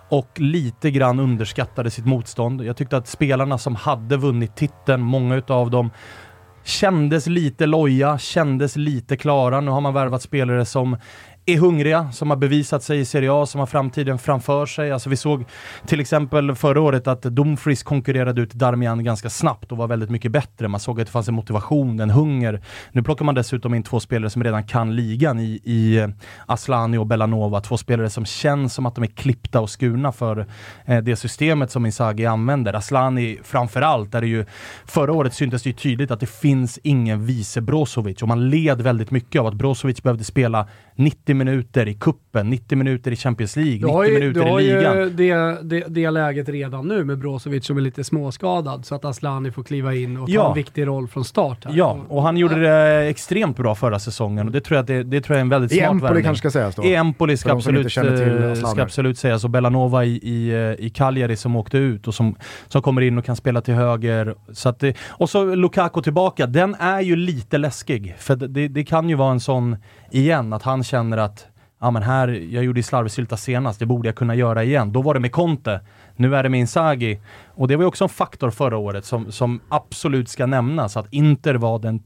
och lite grann underskattade sitt motstånd. Jag tyckte att spelarna som hade vunnit titeln, många utav dem kändes lite loja, kändes lite klara. Nu har man värvat spelare som är hungriga, som har bevisat sig i Serie A, som har framtiden framför sig. Alltså vi såg till exempel förra året att Dumfries konkurrerade ut Darmian ganska snabbt och var väldigt mycket bättre. Man såg att det fanns en motivation, en hunger. Nu plockar man dessutom in två spelare som redan kan ligan i, i eh, Aslani och Bellanova. Två spelare som känns som att de är klippta och skurna för eh, det systemet som Inzaghi använder. Aslani framförallt, där det ju förra året syntes det ju tydligt att det finns ingen vice Brozovic och man led väldigt mycket av att Brozovic behövde spela 90 minuter i kuppen, 90 minuter i Champions League, 90 Du har ju, minuter du har i ligan. ju det, det, det läget redan nu med Brozovic som är lite småskadad så att Aslani får kliva in och ta Ja. en viktig roll från start. Här. Ja, och han gjorde det extremt bra förra säsongen och det tror jag, det, det tror jag är en väldigt I smart Empoli värvning. kanske ska sägas då. I Empoli ska absolut, eh, ska absolut sägas. Och Bellanova i, i, eh, i Cagliari som åkte ut och som, som kommer in och kan spela till höger. Så att det, och så Lukaku tillbaka, den är ju lite läskig. För det, det kan ju vara en sån, igen, att han känner att ja men här, jag gjorde ju slarvsylta senast, det borde jag kunna göra igen. Då var det med Conte, nu är det med Inzaghi. Och det var ju också en faktor förra året som, som absolut ska nämnas, att Inter var den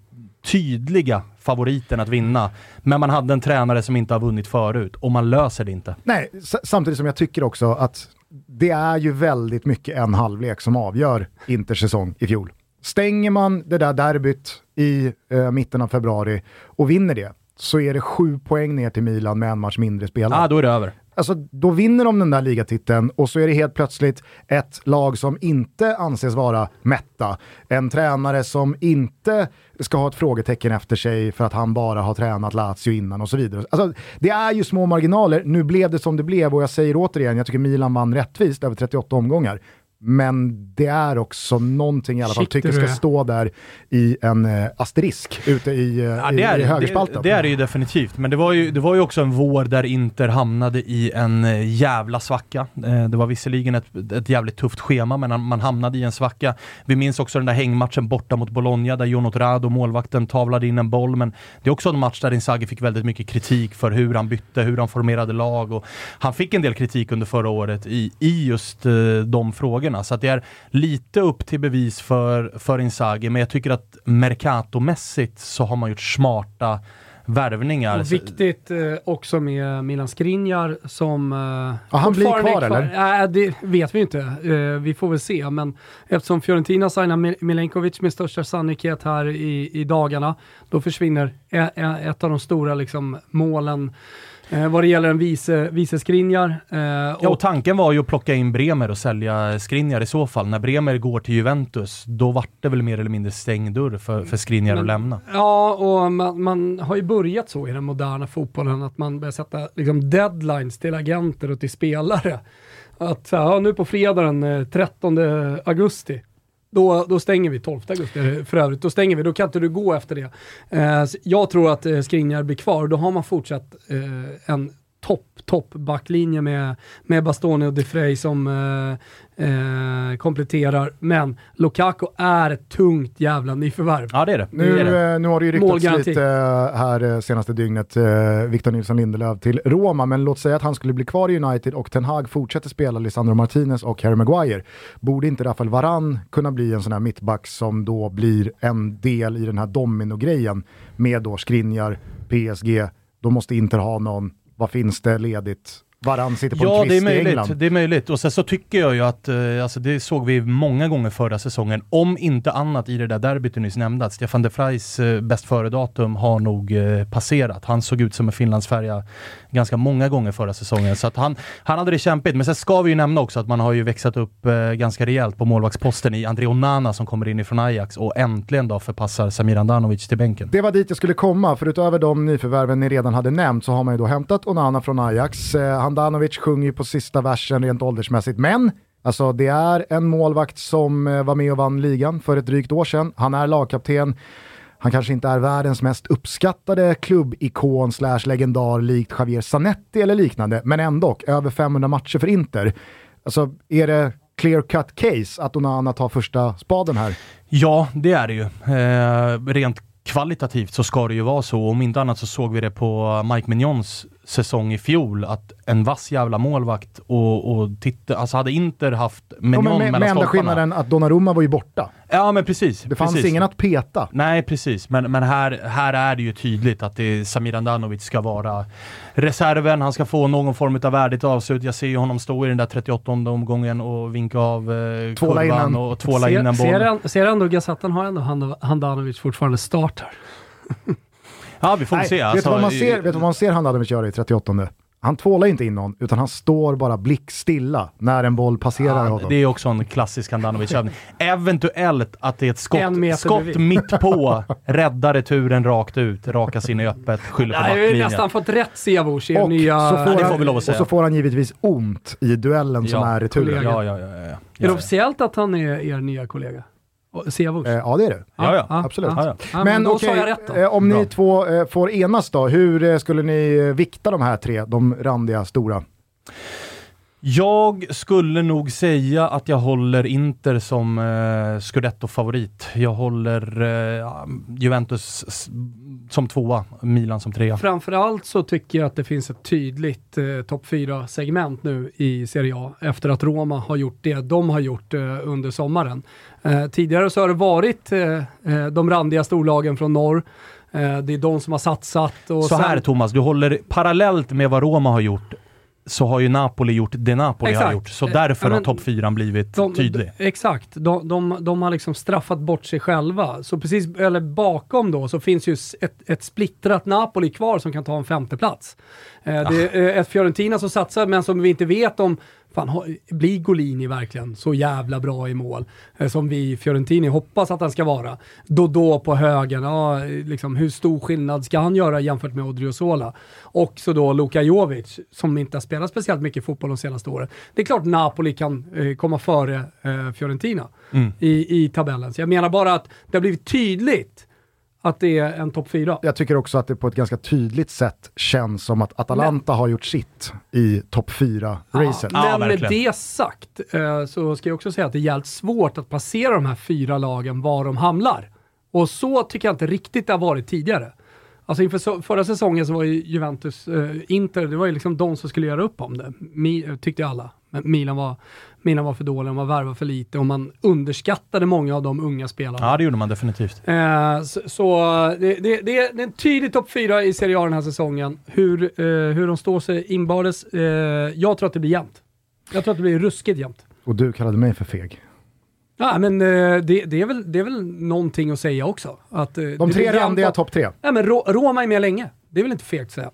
tydliga favoriten att vinna. Men man hade en tränare som inte har vunnit förut och man löser det inte. Nej, samtidigt som jag tycker också att det är ju väldigt mycket en halvlek som avgör Inters säsong i fjol. Stänger man det där derbyt i eh, mitten av februari och vinner det, så är det sju poäng ner till Milan med en match mindre spelad. Ja, då är det över. Alltså, då vinner de den där ligatiteln och så är det helt plötsligt ett lag som inte anses vara mätta. En tränare som inte ska ha ett frågetecken efter sig för att han bara har tränat Lazio innan och så vidare. Alltså, det är ju små marginaler. Nu blev det som det blev och jag säger återigen, jag tycker Milan vann rättvist över 38 omgångar. Men det är också någonting i alla fall, Shit, tycker ska stå där i en eh, asterisk ute i, eh, Ja, i, det, är, i det, högerspalten. det är det ju definitivt, men det var ju, det var ju också en vår där Inter hamnade i en eh, jävla svacka. Eh, Det var visserligen ett, ett jävligt tufft schema, men man hamnade i en svacka. Vi minns också den där hängmatchen borta mot Bologna, där Jonot Rado, målvakten, tavlade in en boll, men det är också en match där Inzaghi fick väldigt mycket kritik för hur han bytte, hur han formerade lag och han fick en del kritik under förra året i, i just de frågorna. Så att det är lite upp till bevis för, för Inzaghi, men jag tycker att Mercato-mässigt så har man gjort smarta värvningar. Och viktigt eh, också med Milan Skriniar som... Eh, Ja, han blir kvar, eller? Nej, det vet vi inte. Eh, vi får väl se. Men eftersom Fiorentina signar Mil- Milenkovic med största sannolikhet här i, i dagarna, då försvinner e- e- ett av de stora liksom, målen eh, vad det gäller en vice, vice Skriniar. Eh, Ja, och tanken var ju att plocka in Bremer och sälja Skriniar i så fall. När Bremer går till Juventus, då vart det väl mer eller mindre stängd dörr för, för Skriniar att Men- lämna. ja, och man, man har ju börjat så i den moderna fotbollen, att man börjar sätta liksom, deadlines till agenter och till spelare. Att ja, nu på fredag den eh, 13 augusti, då, då stänger vi 12 augusti för övrigt. Då stänger vi, då kan inte du gå efter det. Eh, jag tror att eh, Skriniar blir kvar och då har man fortsatt eh, en topp, topp backlinje med, med Bastoni och De Frey som eh, eh, kompletterar. Men Lukaku är ett tungt jävla nyförvärv. Ja, det är det. Nu, det, är det. eh, nu har det ju ryktats Målgaranti. lite eh, här eh, senaste dygnet, eh, Victor Nilsson Lindelöf till Roma, men låt säga att han skulle bli kvar i United och Ten Hag fortsätter spela Lisandro Martinez och Harry Maguire. Borde inte Rafael Varan kunna bli en sån här mittback som då blir en del i den här domino-grejen med då Skriniar, PSG, då måste Inter ha någon, vad finns det ledigt? Varann sitter på Ja, en det är, kvist i England. möjligt, det är möjligt. Och sen så tycker jag ju att, eh, alltså det såg vi många gånger förra säsongen, om inte annat i det där derbyt du nyss nämnde, att Stefan de Vrijs eh, bäst före-datum har nog eh, passerat. Han såg ut som en finlandsfärja ganska många gånger förra säsongen, så att han, han hade det kämpigt. Men sen ska vi ju nämna också att man har ju växlat upp ganska rejält på målvaktsposten i André Onana som kommer in ifrån Ajax och äntligen då förpassar Samir Andanovic till bänken. Det var dit jag skulle komma, för utöver de nyförvärven ni redan hade nämnt så har man ju då hämtat Onana från Ajax. Eh, Handanovic sjunger ju på sista versen rent åldersmässigt, men alltså, det är en målvakt som eh, var med och vann ligan för ett drygt år sedan. Han är lagkapten. Han kanske inte är världens mest uppskattade klubbikon slash legendar likt Javier Zanetti eller liknande, men ändå över 500 matcher för Inter. Alltså, är det clear cut case att Onana tar första spaden här? Ja, det är det ju. Eh, rent kvalitativt så ska det ju vara så. Om inte annat så såg vi det på Mike Mignons säsong i fjol, att en vass jävla målvakt och, och titta, alltså hade Inter haft Ja, Mignon men med, mellan med enda skillnaden att Donnarumma var ju borta. Ja men precis. Det fanns precis. ingen att peta. Nej precis, men, men här, här är det ju tydligt att det Samir Andanovic ska vara reserven, han ska få någon form av värdigt avslut. Jag ser ju honom stå i den där 38 omgången och vinka av eh, Tvåla kurvan in en- och tvåla in en ser, boll. ser, han- ser ändå Gazettan har ändå Hand- Handanovic fortfarande startar. Ja vi får Nej, se. vet, du Alltså, vad man ser, vet du vad man ser Handanovic göra i 38 Han tvålar inte in någon, utan han står bara blickstilla när en boll passerar Ja, honom. det är också en klassisk Handanovic-övning. Eventuellt att det är ett skott, skott mitt på, räddar returen rakt ut, rakas in i öppet, skyller på Jag har ju backlinjen. nästan fått rätt Siavush i Och nya... så får, det han, får vi lov att och säga. så får han givetvis ont i duellen som Ja, är returen. Ja, ja, ja. ja, ja. Är det officiellt att han är er nya kollega? Siavush? Eh, ja, det är det. Ja, ja. absolut. Ja, ja. Men jag rätt då. eh, om Bra. ni två eh, får enas då, hur skulle ni vikta de här tre, de randiga stora? Jag skulle nog säga att jag håller Inter som eh, Scudetto-favorit. Jag håller eh, Juventus som tvåa, Milan som trea. Framförallt så tycker jag att det finns ett tydligt eh, topp 4-segment nu i Serie A efter att Roma har gjort det de har gjort eh, under sommaren. Eh, tidigare så har det varit eh, eh, de randiga storlagen från norr. Eh, det är de som har satsat. Och Så här sen- Thomas, du håller parallellt med vad Roma har gjort så har ju Napoli gjort det Napoli har Exakt. gjort. Så därför ja, har topp fyran blivit De, tydlig. de, exakt, de, de, de har liksom straffat bort sig själva. Så precis, eller bakom då, så finns ju ett, ett splittrat Napoli kvar som kan ta en femteplats. Eh, det är eh, ett Fiorentina som satsar, men som vi inte vet om Fan, blir Golini verkligen så jävla bra i mål eh, som vi i Fiorentini hoppas att han ska vara? Dodå på högen, ja, liksom, hur stor skillnad ska han göra jämfört med Odriozola? Och så då Luka Jovic som inte har spelat speciellt mycket fotboll de senaste åren. Det är klart Napoli kan eh, komma före eh, Fiorentina i, i tabellen. Så jag menar bara att det har blivit tydligt att det är en topp fyra. Jag tycker också att det på ett ganska tydligt sätt känns som att Atalanta har gjort sitt i topp 4-racet. Ja, Men med det sagt eh, så ska jag också säga att det är jävligt svårt att placera de här fyra lagen var de hamnar. Och så tycker jag inte riktigt det har varit tidigare. Alltså inför så, förra säsongen så var ju Juventus, eh, Inter, det var ju liksom de som skulle göra upp om det. Mi, tyckte alla. Men Milan var, Milan var för dåliga, de var värva för lite och man underskattade många av de unga spelarna. Ja, det gjorde man definitivt. Eh, så så det, det, det är en tydlig topp fyra i Serie A den här säsongen. Hur, eh, hur de står sig inbördes. Eh, jag tror att det blir jämnt. Jag tror att det blir ruskigt jämnt. Och du kallade mig för feg. Ja, men eh, det, det, är väl, det är väl någonting att säga också. Att, eh, De tre randiga topp tre. Ja, men Ro- Roma är med länge. Det är väl inte fegt att säga.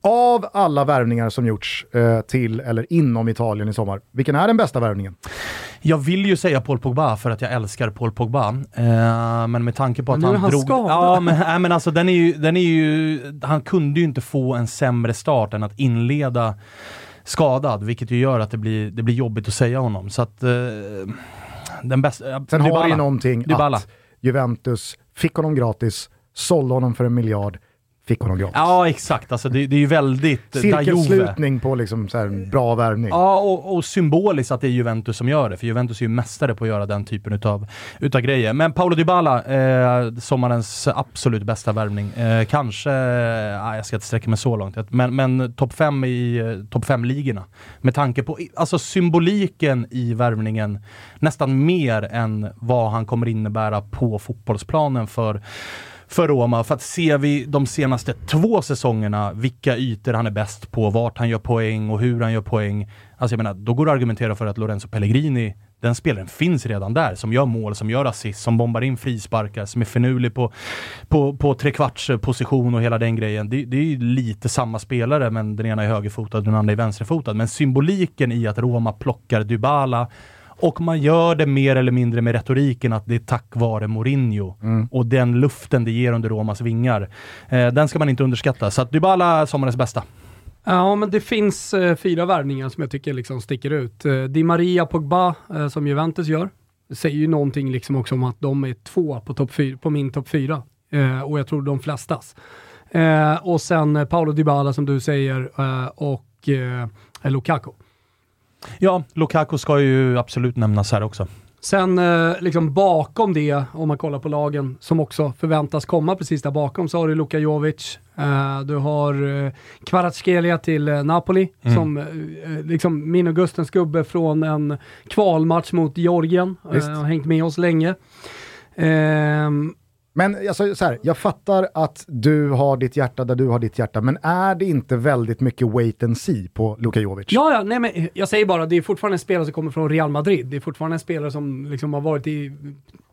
Av alla värvningar som gjorts eh, till eller inom Italien i sommar, vilken är den bästa värvningen? Jag vill ju säga Paul Pogba för att jag älskar Paul Pogba. Eh, men med tanke på att han, han drog... skadad. Ja, men, nej, men alltså den är, ju, den är ju... Han kunde ju inte få en sämre start än att inleda skadad, vilket ju gör att det blir, det blir jobbigt att säga honom. Så att... Eh, den bästa... eh, Sen har Dybala. det ju någonting Dybala. att Juventus fick honom gratis, sålde honom för en miljard, fick honom gratis. Ja, exakt. Alltså, det, det är ju väldigt eh. Cirkelslutning på liksom så här bra värvning. Ja, och, och symboliskt att det är Juventus som gör det, för Juventus är ju mästare på att göra den typen utav, utav grejer. Men Paolo Dybala, eh, sommarens absolut bästa värvning. Eh, kanske, eh, jag ska inte sträcka mig så långt, men, men topp fem i eh, topp fem ligorna Med tanke på alltså symboliken i värvningen, nästan mer än vad han kommer innebära på fotbollsplanen för för Roma. För att ser vi de senaste två säsongerna vilka ytor han är bäst på, vart han gör poäng och hur han gör poäng. Alltså jag menar, då går det att argumentera för att Lorenzo Pellegrini, den spelaren finns redan där. Som gör mål, som gör assist, som bombar in frisparkar, som är finurlig på, på, på trekvarts position och hela den grejen. Det, det är ju lite samma spelare, men den ena är högerfotad och den andra är vänsterfotad. Men symboliken i att Roma plockar Dybala och man gör det mer eller mindre med retoriken att det är tack vare Mourinho och den luften det ger under Romas vingar. Eh, den ska man inte underskatta. Så att Dybala sommarens bästa. Ja, men det finns eh, fyra värvningar som jag tycker liksom sticker ut. Eh, Di Maria Pogba, eh, som Juventus gör, säger ju någonting liksom också om att de är två på, topp fyra, på min topp fyra. Eh, och jag tror de flestas. Eh, och sen eh, Paolo Dybala som du säger eh, och eh, Lukaku. Ja, Lukaku ska ju absolut nämnas här också. Sen eh, liksom bakom det, om man kollar på lagen som också förväntas komma precis där bakom, så har du Luka Jovic, eh, du har eh, Kvaratskhelia till eh, Napoli, Mm. som liksom min och Gustens gubbe från en kvalmatch mot Georgien, eh, har hängt med oss länge. Men alltså, så här, jag fattar att du har ditt hjärta där du har ditt hjärta, men är det inte väldigt mycket wait and see på Luka Jovic? ja, ja, nej men jag säger bara, det är fortfarande en spelare som kommer från Real Madrid. Det är fortfarande en spelare som liksom har varit i...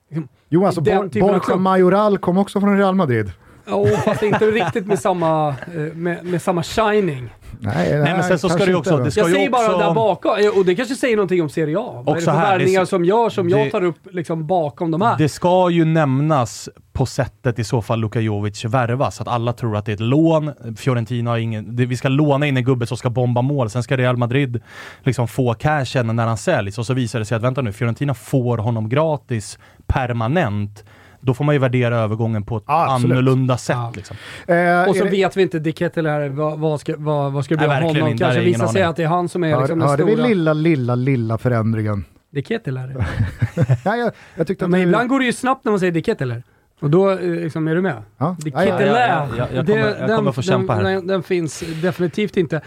Liksom, Jo, alltså Borja. Majoral kom också från Real Madrid. Ja, fast inte riktigt med samma, eh, med, med samma shining. Nej, men sen så ska det ju också- det ska- Jag ju säger bara också- där bakom, eh, och det kanske säger någonting om Serie A. Vad är det för värvningar som gör som det- jag tar upp liksom bakom de här? Det ska ju nämnas på sättet i så fall Luka Jovic värvas, att alla tror att det är ett lån. Fiorentina har ingen... Det, vi ska låna in en gubbe som ska bomba mål, sen ska Real Madrid liksom få cashen när han säljs och så visar det sig att vänta nu, Fiorentina får honom gratis permanent. Då får man ju värdera övergången på ett Ja, absolut. annorlunda sätt. Ja. Liksom. Eh, och så är det- vet vi inte, Dick Ketteler, vad, vad, ska, vad, vad ska det bli av honom? inte. Kanske är visar sig att det är han som är Hör, liksom den hörde vi stora... lilla, lilla, lilla förändringen? Dick Ketteler? Nej, jag, jag tyckte att Men du- ibland går det ju snabbt när man säger Dick Ketteler. Och då eh, liksom, är du med? Ja. Dick Ja, ja, ja. Ja, ja, jag kommer- jag det- kommer få kämpa här. den, den, den finns definitivt inte. Eh,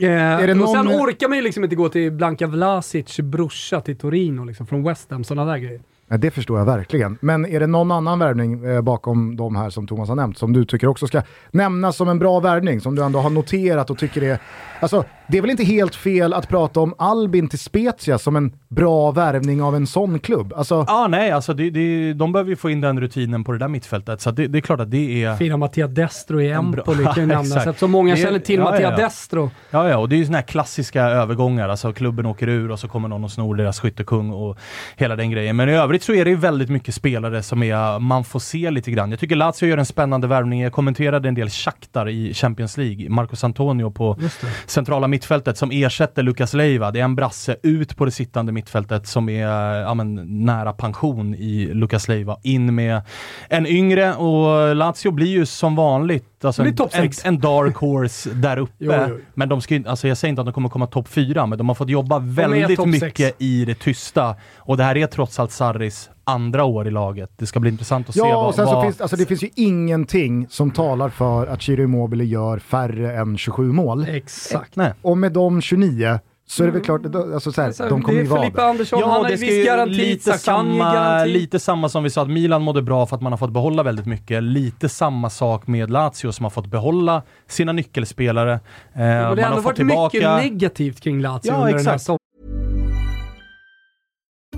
det och någon- sen orkar man ju liksom inte gå till Blanka Vlasic brorsa till Torino, liksom, från West Ham, sådana där grejer. Ja, det förstår jag verkligen. Men är det någon annan värvning eh, bakom de här som Thomas har nämnt som du tycker också ska nämnas som en bra värvning som du ändå har noterat och tycker är... Alltså, det är väl inte helt fel att prata om Albin till Spezia som en bra värvning av en sån klubb? Alltså, Ja, nej, alltså det, det, de behöver ju få in den rutinen på det där mittfältet, så det, det är klart att det är... Fina Mattia Destro i Empoli kan ju nämnas, eftersom många Det- känner till ja, Mattia ja, ja. Destro. Ja, ja, och det är ju såna här klassiska övergångar. Alltså klubben åker ur och så kommer någon och snor deras skyttekung och hela den grejen. Men i övrigt så är det ju väldigt mycket spelare som är, man får se lite grann. Jag tycker Lazio gör en spännande värvning. Jag kommenterade en del Shakhtar i Champions League. Marcos Antonio på centrala mittfältet som ersätter Lucas Leiva. Det är en brasse ut på det sittande mittfältet som är ja, men, nära pension i Lucas Leiva. In med en yngre och Lazio blir ju som vanligt alltså en, en, en dark horse där uppe. Jo, jo. Men de ska alltså jag säger inte att de kommer komma topp fyra, men de har fått jobba väldigt mycket sex. i det tysta. Och det här är trots allt Sarris andra år i laget. Det ska bli intressant att se ja, vad... och sen så vad- finns, alltså, det finns ju ingenting som talar för att Chiro Immobile gör färre än 27 mål. Exakt. Nej. Och med de 29 så är det väl klart, då- alltså, så här, Så de kommer det ju är vara Filippe där. Andersson, han har ju det viss garanti, lite samma, garanti. lite samma som vi sa att Milan mådde bra för att man har fått behålla väldigt mycket. Lite samma sak med Lazio som har fått behålla sina nyckelspelare. Eh, Men det har man ändå har fått varit tillbaka... mycket negativt kring Lazio Ja, under den här exakt. sommaren.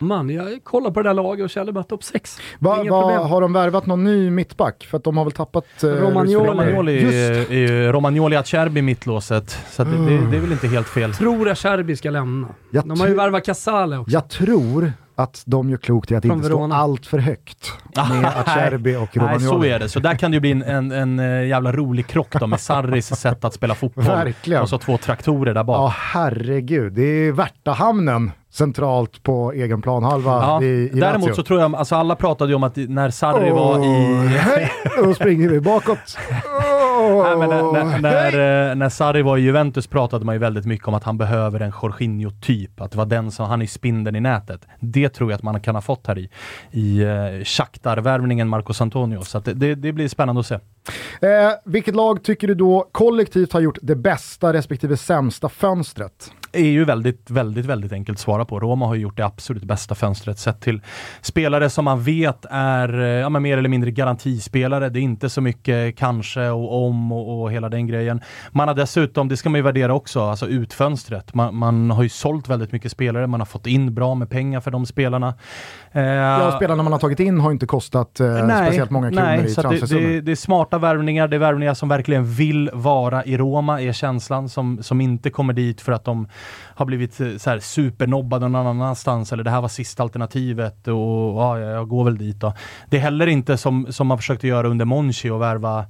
Man, jag kollar på det där laget och känner bara topp 6. Va, va, problem. har de värvat någon ny mittback? För att de har väl tappat... eh, Romagnoli. Romagnoli, Just. är ju Romagnoli Acerbi i mittlåset. Så att det, det, det är väl inte helt fel. Tror Acerbi ska lämna. Jag De har ju värvat Casale också. Jag tror att de gör klokt i att inte stå Verona. allt för högt med Acerbi och Nej, Romagnoli. så är det. Så där kan det ju bli en, en, en eh, jävla rolig krock då med Sarris sätt att spela fotboll. Verkligen. Och så två traktorer där bak. Ja, herregud. Det är Värtahamnen centralt på egen planhalva Ja, i, i däremot Lazio. så tror jag, alltså alla pratade ju om att när Sarri var i... Hej! Då springer vi bakåt. Åh, Nej, men när, när, hej! när, eh, när Sarri var i Juventus pratade man ju väldigt mycket om att han behöver en Jorginho-typ. Att det var den som, han är spindeln i nätet. Det tror jag att man kan ha fått här i, i uh, Shakhtar-värvningen Marcos Antonio. Så det, det, det blir spännande att se. Eh, vilket lag tycker du då kollektivt har gjort det bästa respektive sämsta fönstret? Är ju väldigt, väldigt, väldigt enkelt att svara på. Roma har ju gjort det absolut bästa fönstret sett till spelare som man vet är eh, ja, men mer eller mindre garantispelare. Det är inte så mycket kanske och om och, och hela den grejen. Man har dessutom, det ska man ju värdera också, alltså utfönstret. Man, man har ju sålt väldigt mycket spelare, man har fått in bra med pengar för de spelarna. Eh, Ja, spelarna man har tagit in har inte kostat eh, speciellt många kronor nej, i så det, det, det är smarta värvningar, det är värvningar som verkligen vill vara i Roma, är känslan, som, som inte kommer dit för att de har blivit eh, så här, supernobbade någon annanstans eller det här var sista alternativet och ja, jag går väl dit då. Det är heller inte som, som man försökte göra under Monchi och värva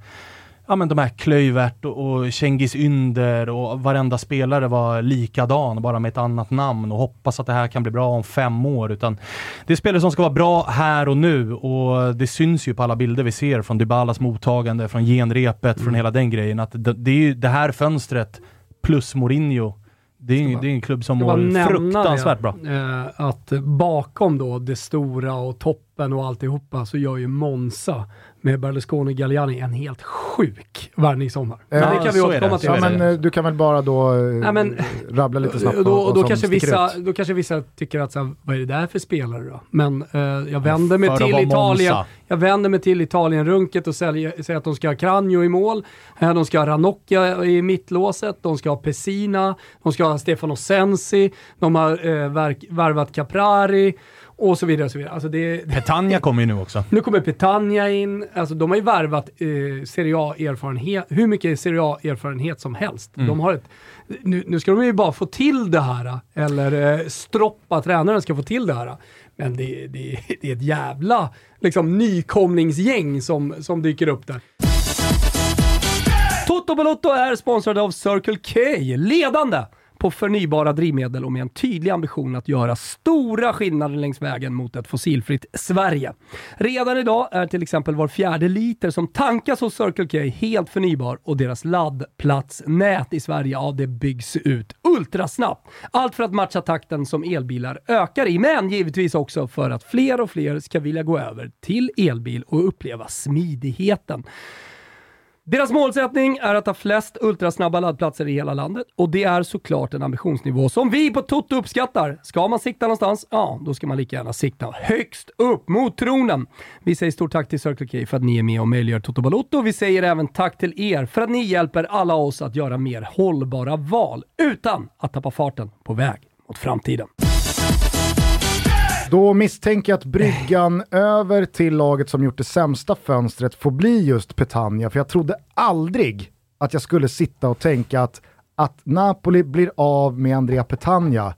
ja, men de här Klöivert och, och Cengiz Ynder och varenda spelare var likadan, bara med ett annat namn och hoppas att det här kan bli bra om fem år. Utan det är spelare som ska vara bra här och nu och det syns ju på alla bilder vi ser från Dybalas mottagande, från genrepet, från hela den grejen. Att det, det är ju det här fönstret plus Mourinho. Det är, det är en klubb som bara mår fruktansvärt bra. Eh, att bakom då det stora och toppen och alltihopa så gör ju Monza med Berlusconi och Galliani en helt sjuk värvning i sommar. Men Ja, det kan vi återkomma till. Ja, men eh, du kan väl bara då eh, Nej, men- rabbla lite snabbt och då, då, som kanske vissa, ut. då kanske vissa tycker att så här, vad är det där för spelare då? Men eh, jag vänder mig För till Italien. Monza. Jag vänder mig till Italien-runket och säljer, säger att de ska ha Cranio i mål, eh, de ska ha Ranocchia i mittlåset, de ska ha Pessina, de ska ha Stefano Sensi, de har eh, värvat Caprari och så vidare. Och så vidare. Alltså det, Petagna kommer ju nu också. nu kommer Petagna in, alltså de har ju värvat eh, Serie A-erfarenhet, hur mycket Serie A-erfarenhet som helst. Mm. De har ett, nu, nu ska de ju bara få till det här, eller eh, Stroppa, tränaren, ska få till det här. Men det, det, det är ett jävla liksom, nykomlingsgäng som, som dyker upp där. Toto Balotto är sponsrad av Circle K, ledande på förnybara drivmedel och med en tydlig ambition att göra stora skillnader längs vägen mot ett fossilfritt Sverige. Redan idag är till exempel var fjärde liter som tankas hos Circle K helt förnybar och deras laddplatsnät i Sverige, ja det byggs ut ultrasnabbt. Allt för att matcha takten som elbilar ökar i, men givetvis också för att fler och fler ska vilja gå över till elbil och uppleva smidigheten. Deras målsättning är att ha flest ultrasnabba laddplatser i hela landet och det är såklart en ambitionsnivå som vi på Toto uppskattar. Ska man sikta någonstans? Ja, då ska man lika gärna sikta högst upp mot tronen. Vi säger stort tack till Circle K för att ni är med och möjliggör Toto Balotto. Vi säger även tack till er för att ni hjälper alla oss att göra mer hållbara val utan att tappa farten på väg mot framtiden. Då misstänker jag att bryggan över till laget som gjort det sämsta fönstret får bli just Petagna, för jag trodde aldrig att jag skulle sitta och tänka att, att Napoli blir av med Andrea Petagna,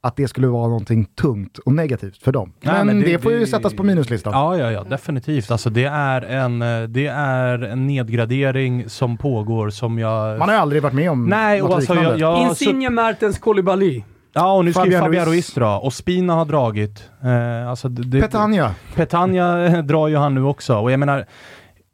att det skulle vara någonting tungt och negativt för dem. Nej, men, men det, det- får ju det- sättas på minuslistan. Ja, ja, ja, definitivt. Alltså, det, är en, eh, det är en nedgradering som pågår som jag... Man har aldrig varit med om Nej, något och alltså, liknande. jag, jag, Insigne Mertens Koulibaly. Ja, och nu ska ju Fabian Fabian Ruiz. Dra och Spina har dragit. Eh, alltså det, Petagna. Petagna drar ju han nu också och jag menar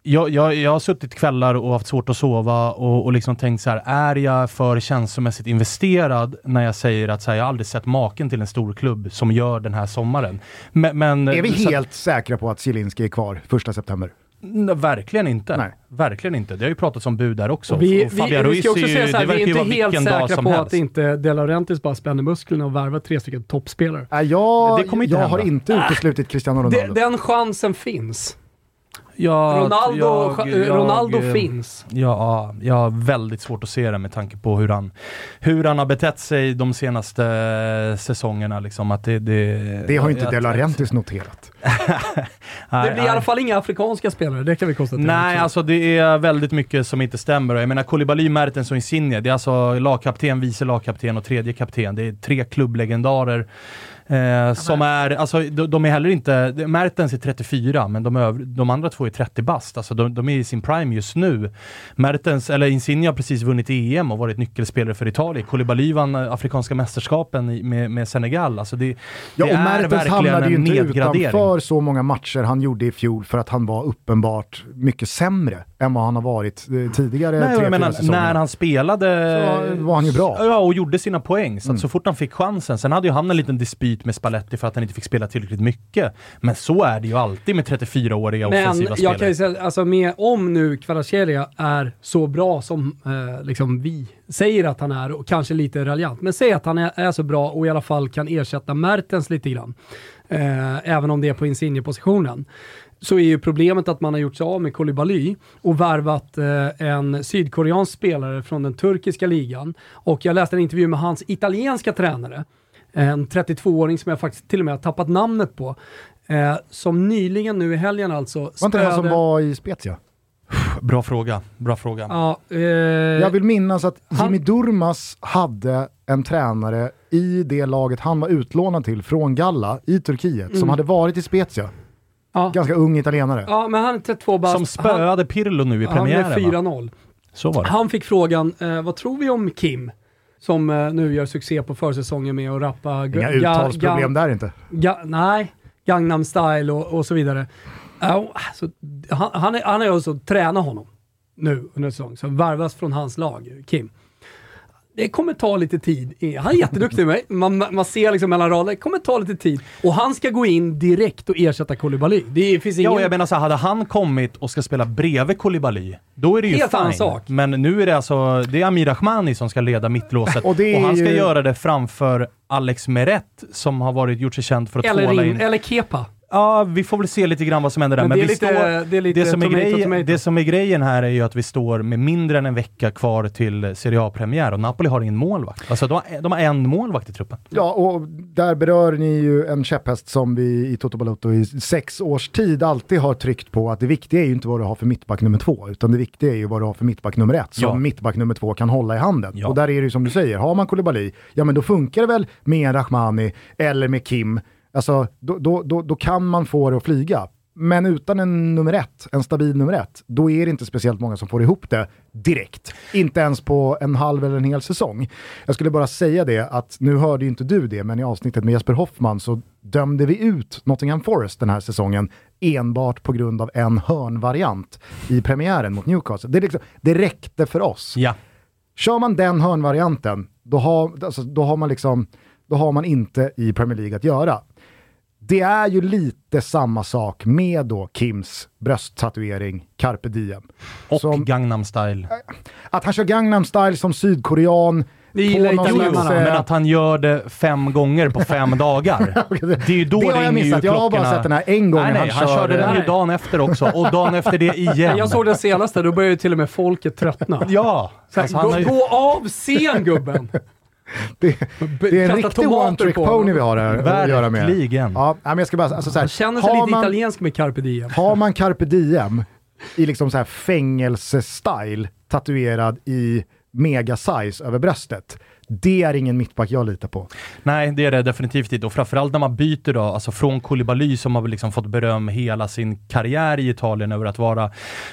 jag, jag, jag har suttit kvällar och haft svårt att sova och, och liksom tänkt så här, är jag för känslomässigt investerad när jag säger att så här, jag aldrig sett maken till en stor klubb som gör den här sommaren. Men, men, Är vi helt säkra på att Zielinski är kvar första september? Nej, verkligen inte. Nej. Verkligen inte. Det har ju pratats om bud där också. Och vi, och vi, vi Ruiz ska också säga så här, det vi är inte helt säkra på helst. att inte De Laurentiis bara spänner musklerna och värvar tre stycken toppspelare. Nej, jag Det kommer inte jag har inte uteslutit Cristiano De, Ronaldo. den chansen finns. Jag- Ronaldo, jag- eh, Ronaldo jag- finns. Ja, jag har väldigt svårt att se det med tanke på hur han, hur han har betett sig de senaste eh, säsongerna. Liksom, att det, det, Det har inte att- De Laurentiis noterat. Nej, Det blir i alla fall inga afrikanska spelare, det kan vi konstatera. Nej, också. alltså det är väldigt mycket som inte stämmer. Jag menar Koulibaly, Mertens och Insigne, det är alltså lagkapten, vice lagkapten och tredje kapten. Det är tre klubblegendarer Eh, som är, alltså de, de är heller inte, Mertens är 34, men de, öv, de andra två är 30 bast. Alltså de, de är i sin prime just nu. Mertens, eller Insigne har precis vunnit EM och varit nyckelspelare för Italien. Koulibaly vann eh, Afrikanska mästerskapen i, med, med Senegal. Alltså det, Ja, det och är Mertens hamnade ju inte utanför så många matcher han gjorde i fjol för att han var uppenbart mycket sämre än vad han har varit eh, tidigare Nej, tre, jag menar, när han spelade... Så var han ju bra. Ja, och gjorde sina poäng. Så, Mm. så fort han fick chansen. Sen hade ju han en liten dispyt med Spalletti för att han inte fick spela tillräckligt mycket. Men så är det ju alltid med 34-åriga Men offensiva spelare. jag kan ju säga, alltså med, om nu Kvaratskhelia är så bra som eh, liksom vi säger att han är och kanske lite raljant, men säg att han är, är så bra och i alla fall kan ersätta Mertens lite grann, eh, även om det är på Insigne-positionen, så är ju problemet att man har gjort sig av med Koulibaly och värvat eh, en sydkoreansk spelare från den turkiska ligan. Och jag läste en intervju med hans italienska tränare, en 32-åring som jag faktiskt till och med har tappat namnet på, eh, som nyligen nu i helgen alltså Var inte det han som var i Spezia? Bra fråga. Bra fråga. Ja, eh, Jag vill minnas att han- Jimmy Durmas hade en tränare i det laget han var utlånad till från Galla i Turkiet som Mm. hade varit i Spezia. Ja. Ganska ung italienare. ja, men han är 32 bast. Som han, spöade Pirlo nu i han premiären va? 4-0. Så var det. Han fick frågan, eh, vad tror vi om Kim? Som eh, nu gör succé på försäsongen med att rappa... ga- Inga ga- uttalsproblem ga- där inte. ga- nej, Gangnam style och, och så vidare. Ja, alltså, han, han, är, han är alltså träna honom nu under säsongen, så varvas från hans lag, Kim. Det kommer ta lite tid. Han är jätteduktig med mig. Man, man ser liksom mellan raderna. Det kommer ta lite tid. Och han ska gå in direkt och ersätta Koulibaly. Det finns Ja, ingen... och jag menar så hade han kommit och ska spela bredvid Koulibaly, då är det ju Helt annan fine. sak. Men nu är det alltså, det är Amir Rahmani som ska leda mittlåset Och och, han ska ju- göra det framför Alex Meret som har varit, gjort sig känd för att eller, tvåla in... eller Kepa. Ja, vi får väl se lite grann vad som händer där. Men Men, det är vi lite- står, det är lite som är tomato, grejen, tomato. det som är grejen här är ju att vi står med mindre än en vecka kvar till Serie A-premiär och Napoli har ingen målvakt. Alltså de har, de har en målvakt i truppen. Ja, och där berör ni ju en käpphäst som vi i Toto Balotto i sex års tid alltid har tryckt på att det viktiga är ju inte vad du har för mittback nummer två, utan det viktiga är ju vad du har för mittback nummer ett, som Ja. mittback nummer två kan hålla i handen. Ja. Och där är det ju som du säger, har man Koulibaly, ja men då funkar det väl med en Rahmani eller med Kim, alltså då, då, då, då kan man få det att flyga. Men utan en nummer ett, en stabil nummer ett, då är det inte speciellt många som får ihop det direkt. Inte ens på en halv eller en hel säsong. Jag skulle bara säga det att, nu hörde ju inte du det, men i avsnittet med Jesper Hoffman så dömde vi ut Nottingham Forest den här säsongen enbart på grund av en hörnvariant i premiären mot Newcastle. Det, är liksom, det räckte för oss. Ja. Kör man den hörnvarianten, då har, alltså, då har man liksom, då har man inte i Premier League att göra. Det är ju lite samma sak med då Kims brösttatuering Carpe Diem. Och Som- Gangnam style. Att han kör Gangnam style som sydkorean. Vi gillar italienarna. men att han gör det fem gånger på fem dagar. Det är ju då det har jag missat, jag har bara sett den här en gång Nej, nej, han han, kör- körde den ju dagen efter också och dagen efter det igen. Jag såg den senaste, då började ju till och med folket tröttna. Ja, Så här, alltså, gå, har ju... gå av scen gubben! Det, det är en riktig one trick pony vi har här att göra med. Verkligen. Ja, men jag ska bara, alltså så här, Han känner sig lite man- italiensk med carpe diem. Har man carpe diem i liksom så här fängelsestyle tatuerad i mega size över bröstet, det är ingen mittback jag litar på. Nej, det är det definitivt inte. Och framförallt när man byter då, alltså från Koulibaly som har liksom fått beröm hela sin karriär i Italien över att vara,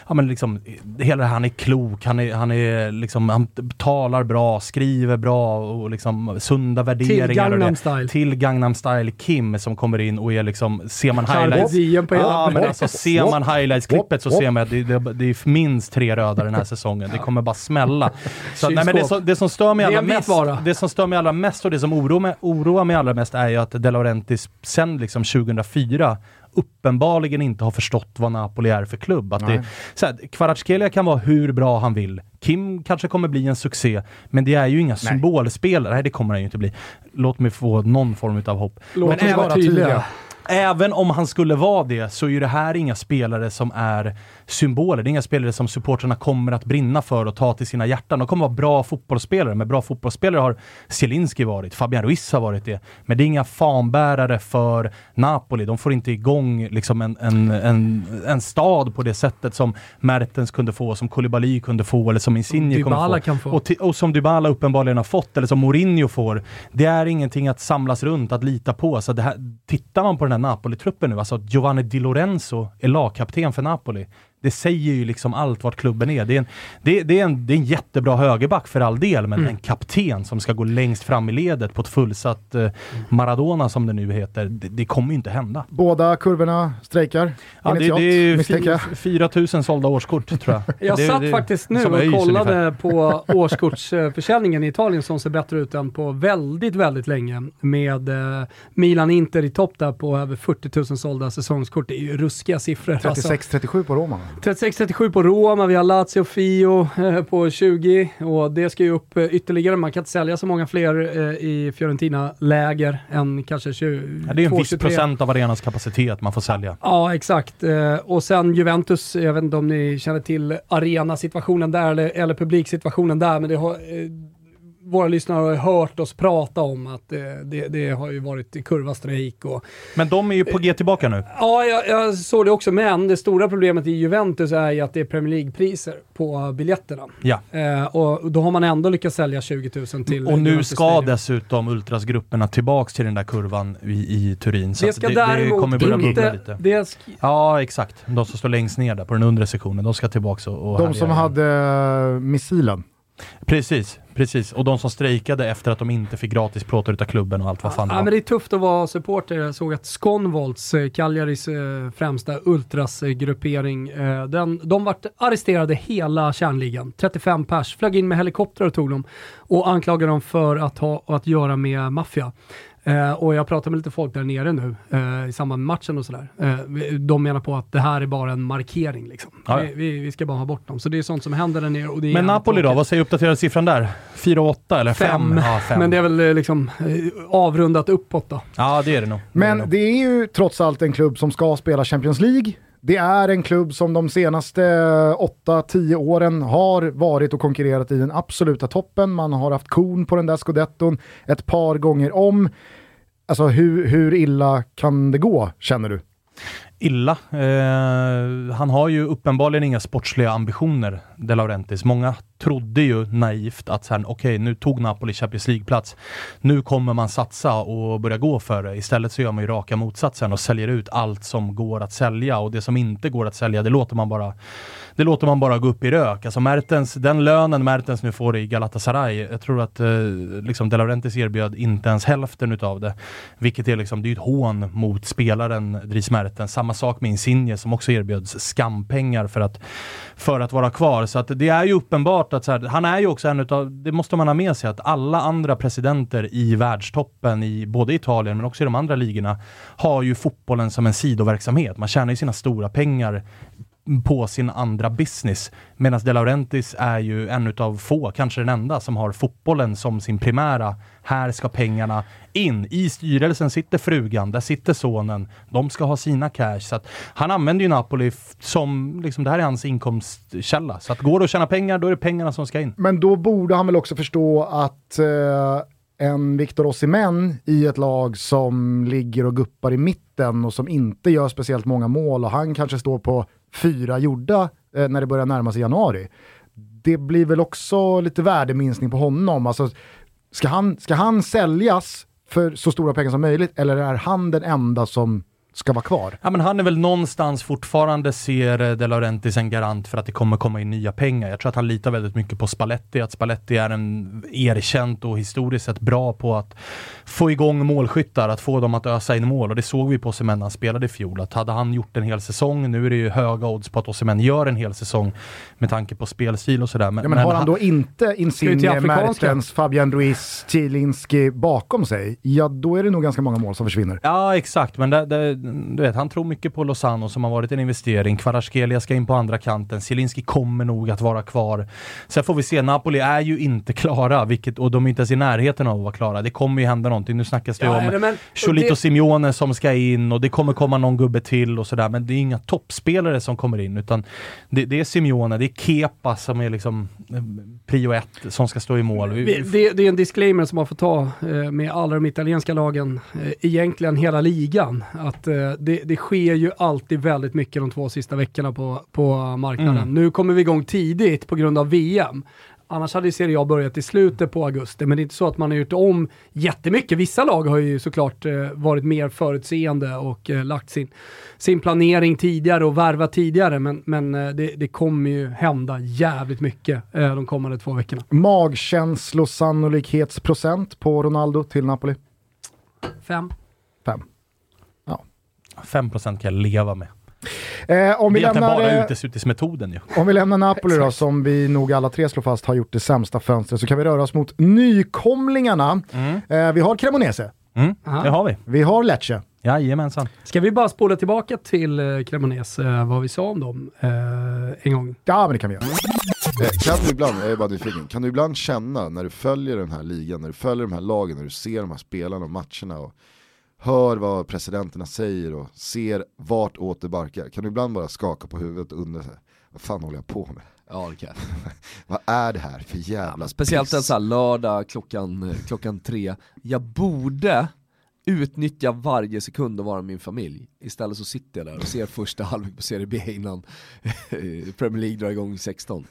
ja men liksom, hela, han är klok, han är, han är liksom, han talar bra, skriver bra och liksom sunda värderingar. Gangnam och det. style. Till Gangnam style Kim som kommer in och är liksom, ser man highlights. på hela Ja, men alltså ser man highlights-klippet så ser man att det, det, det är minst tre röda den här säsongen. Det kommer bara smälla. Så, nej, men det, som, det som stör mig allra vit vara. det som stör mig allra mest och det som oroar mig, oroar mig allra mest är ju att De Laurentiis sen liksom 2004 uppenbarligen inte har förstått vad Napoli är för klubb. Att det, Nej. så här, Kvaratskhelia kan vara hur bra han vill. Kim kanske kommer bli en succé, men det är ju inga symbolspelare. Nej, det kommer han ju inte bli. Låt mig få någon form av hopp. Låt Men oss vara tydliga. även om han skulle vara det så är ju det här inga spelare som är symboler. Det är inga spelare som supporterna kommer att brinna för och ta till sina hjärtan. De kommer vara bra fotbollsspelare, men bra fotbollsspelare har Zielinski varit, Fabian Ruiz har varit det. Men det är inga fanbärare för Napoli. De får inte igång liksom en, en, en, en stad på det sättet som Mertens kunde få, som Koulibaly kunde få eller som Insigne kommer få. Kan få. Och, och som Dybala uppenbarligen har fått, eller som Mourinho får. Det är ingenting att samlas runt, att lita på. Så det här, tittar man på den här Napoli-truppen nu, alltså att Giovanni Di Lorenzo är lagkapten för Napoli. Det säger ju liksom allt vart klubben är. Det är en, det, det är en, det är en jättebra högerback för all del, men en kapten som ska gå längst fram i ledet på ett fullsatt eh, Maradona som det nu heter, det, det kommer ju inte hända. Båda kurvorna strejkar Ja, det, det är misstänker jag. fy- 4000 sålda årskort tror jag. Jag det, satt det- faktiskt nu och kollade ungefär. på årskortsförsäljningen i Italien som ser bättre ut än på väldigt, väldigt länge. Med eh, Milan-Inter i topp där på över 40 000 sålda säsongskort. Det är ju ruskiga siffror. Alltså. 36-37 på Roma. 36-37 på Roma, vi har Lazio Fio eh, på 20 och det ska ju upp eh, ytterligare. Man kan inte sälja så många fler eh, i Fiorentina-läger än kanske 20, Ja, det är en viss 23. procent av arenans kapacitet man får sälja. Ja, exakt. Och sen Juventus, jag vet inte om ni känner till arenasituationen där eller, eller publiksituationen där, men det har, våra lyssnare har hört oss prata om att eh, det, det har ju varit kurvastrejk och Men de är ju på G tillbaka nu. Ja, jag, jag såg det också, men det stora problemet i Juventus är ju att det är Premier League-priser på biljetterna. Ja. Eh, och då har man ändå lyckats sälja 20 000 till Och nu Juventus ska Stadium. dessutom Ultrasgrupperna tillbaks till den där kurvan i, i Turin. Så Det att ska det, däremot kommer börja bubbla inte... lite. Det sk- Ja, exakt. De som står längst ner där på den undre sektionen, de ska tillbaks och, och De som hade eh, missilen. Precis, precis. Och de som strejkade efter att de inte fick gratis plåtar utav klubben och allt vad fan det Ja, var. men det är tufft att vara supporter. Jag såg att Sconvolts, eh, Cagliaris eh, främsta ultrasgruppering, eh, den, de vart arresterade hela kärnligan. 35 pers, flög in med helikoptrar och tog dem och anklagade dem för att ha att göra med maffia. Eh, och jag pratade med lite folk där nere nu eh, i samband med matchen och sådär. Eh, de menar på att det här är bara en markering liksom. Ja. Vi, vi, vi ska bara ha bort dem. Så det är sånt som händer där nere. Och det är Men Napoli då, vad säger uppdaterade siffran där? 4-8 eller 5? Fem. Ja. Men det är väl eh, liksom eh, avrundat uppåt då. ja, det är det nog. Men det är ju trots allt en klubb som ska spela Champions League. Det är en klubb som de senaste 8-10 åren har varit och konkurrerat i den absoluta toppen. Man har haft kon på den där scudetton ett par gånger om. Alltså hur, hur illa kan det gå, känner du? illa. Eh, han har ju uppenbarligen inga sportsliga ambitioner, De Laurentiis. Många trodde ju naivt att sen, okej, nu tog Napoli Champions League-plats. Nu kommer man satsa och börja gå för det. Istället så gör man ju raka motsatsen och säljer ut allt som går att sälja och det som inte går att sälja, det låter man bara det låter man bara gå upp i rök. Alltså Mertens, den lönen Mertens nu får i Galatasaray, jag tror att eh, liksom De Laurentiis erbjöd inte ens hälften utav det. Vilket är liksom, det är ju ett hån mot spelaren Dries Mertens. Samma sak med Insigne som också erbjöds skampengar för att, för att vara kvar. Så att det är ju uppenbart att så här, han är ju också en utav, det måste man ha med sig, att alla andra presidenter i världstoppen, i både Italien men också i de andra ligorna, har ju fotbollen som en sidoverksamhet. Man tjänar ju sina stora pengar på sin andra business. Medan De Laurentiis är ju en utav få, kanske den enda, som har fotbollen som sin primära. Här ska pengarna in. I styrelsen sitter frugan, där sitter sonen. De ska ha sina cash. Så att han använder ju Napoli som, liksom, det här är hans inkomstkälla. Så att går det att tjäna pengar, då är det pengarna som ska in. Men då borde han väl också förstå att eh, en Victor Osimhen i ett lag som ligger och guppar i mitten och som inte gör speciellt många mål och han kanske står på fyra gjorda eh, när det börjar närma sig januari. Det blir väl också lite värdeminskning på honom. Alltså, ska, han, ska han säljas för så stora pengar som möjligt eller är han den enda som ska vara kvar? Ja, men han är väl någonstans fortfarande ser eh, De Laurentiis en garant för att det kommer komma in nya pengar. Jag tror att han litar väldigt mycket på Spalletti, att Spalletti är en erkänt och historiskt sett bra på att få igång målskyttar, att få dem att ösa in mål. Och det såg vi på Osimhen när han spelade i fjol, att hade han gjort en hel säsong, nu är det ju höga odds på att Osimhen gör en hel säsong med tanke på spelstil och sådär. Ja, men har han då inte Insigne, afrikanska? Mertens, Fabian Ruiz, Zielinski bakom sig, ja då är det nog ganska många mål som försvinner. Ja, exakt. Men det, det, du vet, han tror mycket på Lozano som har varit en investering. Kvaratskhelia ska in på andra kanten. Zielinski kommer nog att vara kvar. Sen får vi se, Napoli är ju inte klara, vilket, och de är inte ens i närheten av att vara klara. Det kommer ju hända någonting. Nu snackas det Ja, om eller men- Cholito det- Simeone som ska in och det kommer komma någon gubbe till och sådär. Men det är inga toppspelare som kommer in, utan det, det är Simeone, det är Kepa som är liksom eh, prio ett som ska stå i mål. Det, det är en disclaimer som man får ta eh, med alla de italienska lagen, eh, egentligen hela ligan. Att eh, det, det sker ju alltid väldigt mycket de två sista veckorna på, på marknaden. Mm. Nu kommer vi igång tidigt på grund av VM. Annars hade Serie A börjat i slutet på augusti, men det är inte så att man har gjort om jättemycket. Vissa lag har ju såklart eh, varit mer förutseende och eh, lagt sin, sin planering tidigare och värvat tidigare, men, men eh, det, det kommer ju hända jävligt mycket eh, de kommande två veckorna. Magkänslosannolikhetsprocent på Ronaldo till Napoli? Fem. 5% kan jag leva med. Eh, om, Det vi är egentligen lämnar, bara eh, uteslutismetoden ju. om vi lämnar Napoli då, som vi nog alla tre slår fast har gjort det sämsta fönstret, så kan vi röra oss mot nykomlingarna. Eh, vi har Cremonese, Mm, det har vi. vi har Lecce, Jajamensan. Ska vi bara spola tillbaka till eh, Cremonese, eh, vad vi sa om dem eh, en gång? ja men det kan vi göra. Kan du ibland, jag är bara nyfiken, kan du ibland känna när du följer den här ligan, när du följer de här lagen, när du ser de här spelarna och matcherna och hör vad presidenterna säger och ser vart åt det barkar, kan du ibland bara skaka på huvudet och undra vad fan håller jag på med? Ja det kan. Vad är det här för jävla Speciellt en piss? sån här lördag klockan, eh, klockan tre. Jag borde utnyttja varje sekund och vara min familj. Istället så sitter jag där och ser första halvlek på Serie B innan eh, Premier League drar igång 16.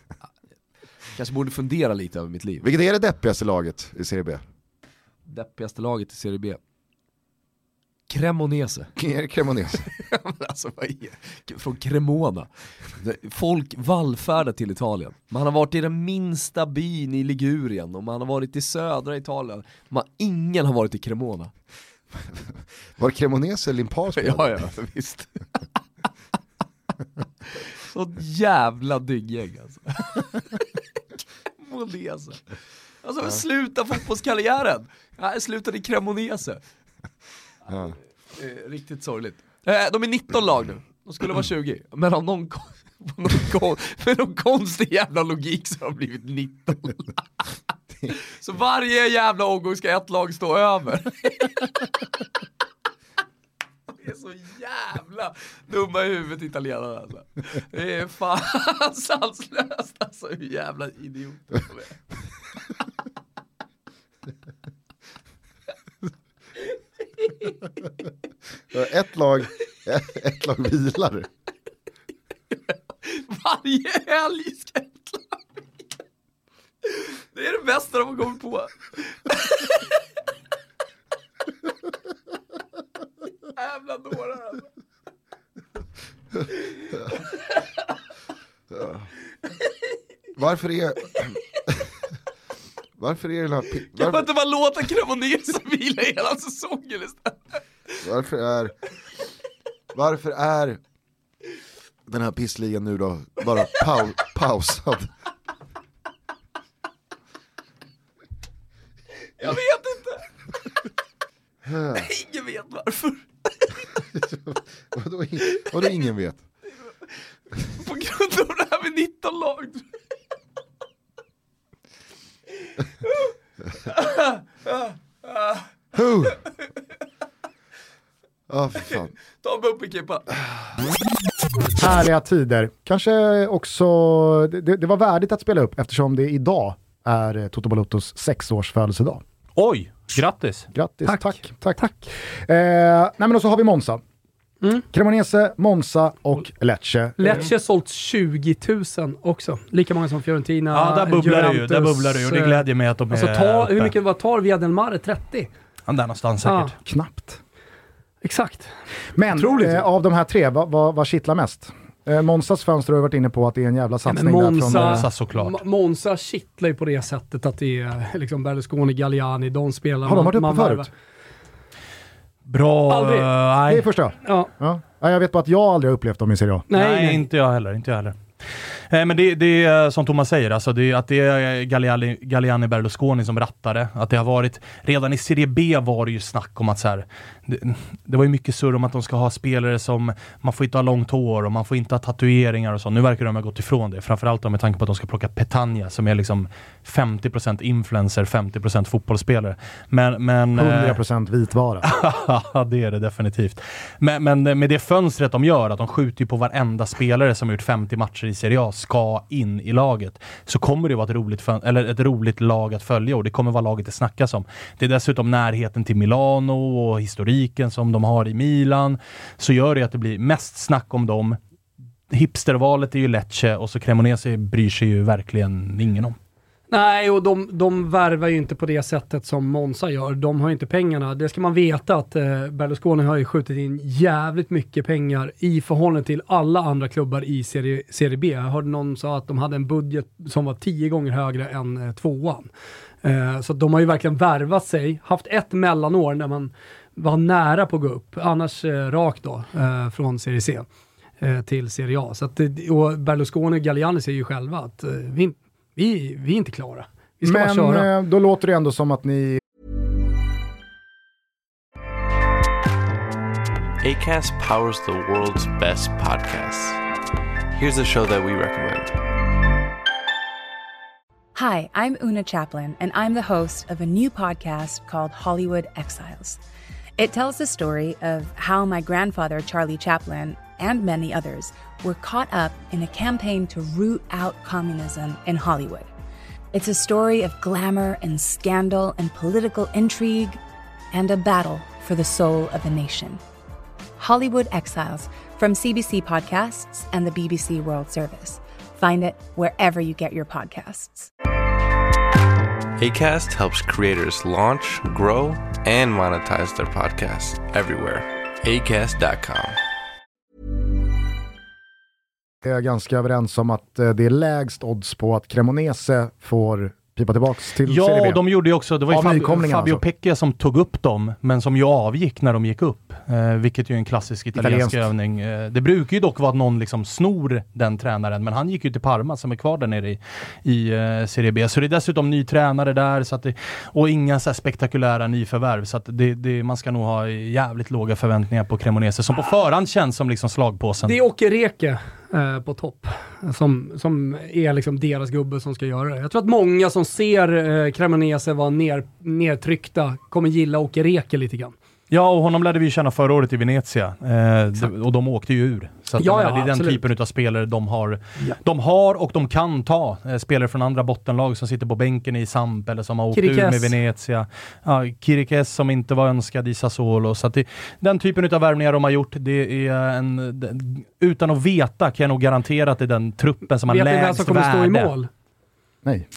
Kanske borde fundera lite över mitt liv. Vilket är det deppigaste laget i Serie B? Deppigaste laget i Serie B. Cremonese. Cremonese? Alltså vad är Från Cremona. Folk vallfärdar till Italien. Man har varit i den minsta byn i Ligurien och man har varit i södra Italien. Man, ingen har varit i Cremona. Var det Cremonese Limpar spelade? Ja, ja, visst. Så jävla dynggäng alltså. Cremonese. Alltså ja. sluta fotbollskarriären. Jag slutade i Cremonese. Ja. Eh, riktigt sorgligt. Eh, de är 19 lag nu, de skulle vara 20. Men av någon, på någon, konstig jävla logik så har de blivit 19. så varje jävla omgång ska ett lag stå över. Det är så jävla dumma i huvudet italienarna alltså. Det är fan sanslöst alltså hur jävla idioter de är. Ett lag, ett lag vilar. Varje helg ska ett lag Det är det bästa de har kommit på. Jävla dårar alltså. Varför är... Varför är den här... Kan man inte bara låta Cremonese vila hela säsongen istället? varför är... Varför är den här pissligan nu då bara pau, pausad? Jag vet inte. Ingen vet varför. Vadå ingen vet? På grund av det här med 19 lag. Huh. Ja, för fan. Ta mig upp i Kippa. Härliga tider. Kanske också, det, det var värdigt att spela upp eftersom det idag är eh, Toto Balottos sexårsfödelsedag. Oj, grattis! Grattis, tack. Tack. tack, tack. Eh, nej men och så har vi Monza. Mm. Cremonese, Monza och Lecce. Lecce sålt 20 000 också. Lika många som Fiorentina, Ja, där bubblar det ju. Där Juventus, bubblar det ju och det glädjer mig att de Alltså är ta, uppe. hur mycket vad tar Via del Mare? 30? Ja, där någonstans Ja. säkert. Knappt. Exakt. Men eh, av de här tre, vad, vad, vad kittlar mest? Eh, Monzas fönster har vi varit inne på att det är en jävla Ja, satsning där Monza, från... Monza såklart. Monza kittlar ju på det sättet att det är liksom Berlusconi, Galliani, de spelar Har de varit uppe man förut? Bra... Aldrig. eh, Det är nej. första. Ja, Ja. Ja, jag vet bara att jag aldrig har upplevt dem i Serie A. nej, Nej, nej. inte jag heller. Inte jag heller. Eh, men det, det är som Thomas säger, alltså det, att det är Galliani, Galliani Berlusconi som rattade. Att det har varit, redan i Serie B var det ju snack om att så här, det, det var ju mycket surr om att de ska ha spelare som, man får inte ha långt hår och man får inte ha tatueringar och så. Nu verkar de ha gått ifrån det, framförallt med tanke på att de ska plocka Petagna som är liksom 50% influencer, 50% fotbollsspelare. Men, men, 100% vitvara. Ja, det är det definitivt. Men, men med det fönstret de gör, att de skjuter ju på varenda spelare som har gjort 50 matcher i Serie A, ska in i laget, så kommer det vara ett roligt, fön- eller ett roligt lag att följa och det kommer vara laget det snackas om. Det är dessutom närheten till Milano och publiken som de har i Milan, så gör det att det blir mest snack om dem. Hipstervalet är ju Lecce och så Cremonese bryr sig ju verkligen ingen om. Nej, och de, de värvar ju inte på det sättet som Monza gör. De har ju inte pengarna. Det ska man veta att eh, Berlusconi har ju skjutit in jävligt mycket pengar i förhållande till alla andra klubbar i Serie, serie B. Jag hörde någon säga att de hade en budget som var tio gånger högre än eh, tvåan. Eh, så de har ju verkligen värvat sig, haft ett mellanår när man var nära på att gå upp, annars eh, rakt då, eh, från Serie C eh, till Serie A. Så att, och Berlusconi och Galliani säger ju själva att eh, vi, vi, vi är inte klara. Vi ska bara Men köra. eh, då låter det ändå som att ni ACAST powers the world's best podcasts. Here's a show that we recommend. Hi, I'm Una Chaplin, and I'm the host of a new podcast called Hollywood Exiles. It tells the story of how my grandfather, Charlie Chaplin, and many others were caught up in a campaign to root out communism in Hollywood. It's a story of glamour and scandal and political intrigue and a battle for the soul of a nation. Hollywood Exiles from CBC Podcasts and the BBC World Service. Find it wherever you get your podcasts. ACAST helps creators launch, grow, and monetize their podcasts everywhere. ACAST.com. är ganska överens om att eh, det är lägst odds på att Cremonese får pipa tillbaks till Serie Ja, B. och de gjorde ju också, det var ju nykomlingarna Fabio alltså. Pecchia som tog upp dem, men som ju avgick när de gick upp. Eh, vilket ju är en klassisk italiensk Italienskt. övning. Eh, det brukar ju dock vara att någon liksom snor den tränaren, men han gick ju till Parma som är kvar där nere i, i eh, Serie B. Så det är dessutom ny tränare där, så att det, och inga så spektakulära nyförvärv. Så att det, det, man ska nog ha jävligt låga förväntningar på Cremonese, som på förhand känns som liksom slagpåsen. Det är Åke Reke eh, på topp som, som är liksom deras gubbe som ska göra det. Jag tror att många som ser eh, Cremonese vara ner, nedtryckta kommer gilla Åke Reke lite grann. Ja, och honom lärde vi känna förra året i Venezia. Eh, och de åkte ju ur. Så att, Ja, ja, det är den absolut. typen av spelare de har. Ja. De har och de kan ta eh, spelare från andra bottenlag som sitter på bänken i Samp eller som har åkt Kirikes. ur med Venezia. Ja, Kirikes som inte var önskad i Sassuolo. Så att det, den typen av värvningar de har gjort, det är en... den- Utan att veta kan jag nog garantera att det är den truppen som har Vet ni vem lägst som kommer värde. stå i mål? Nej.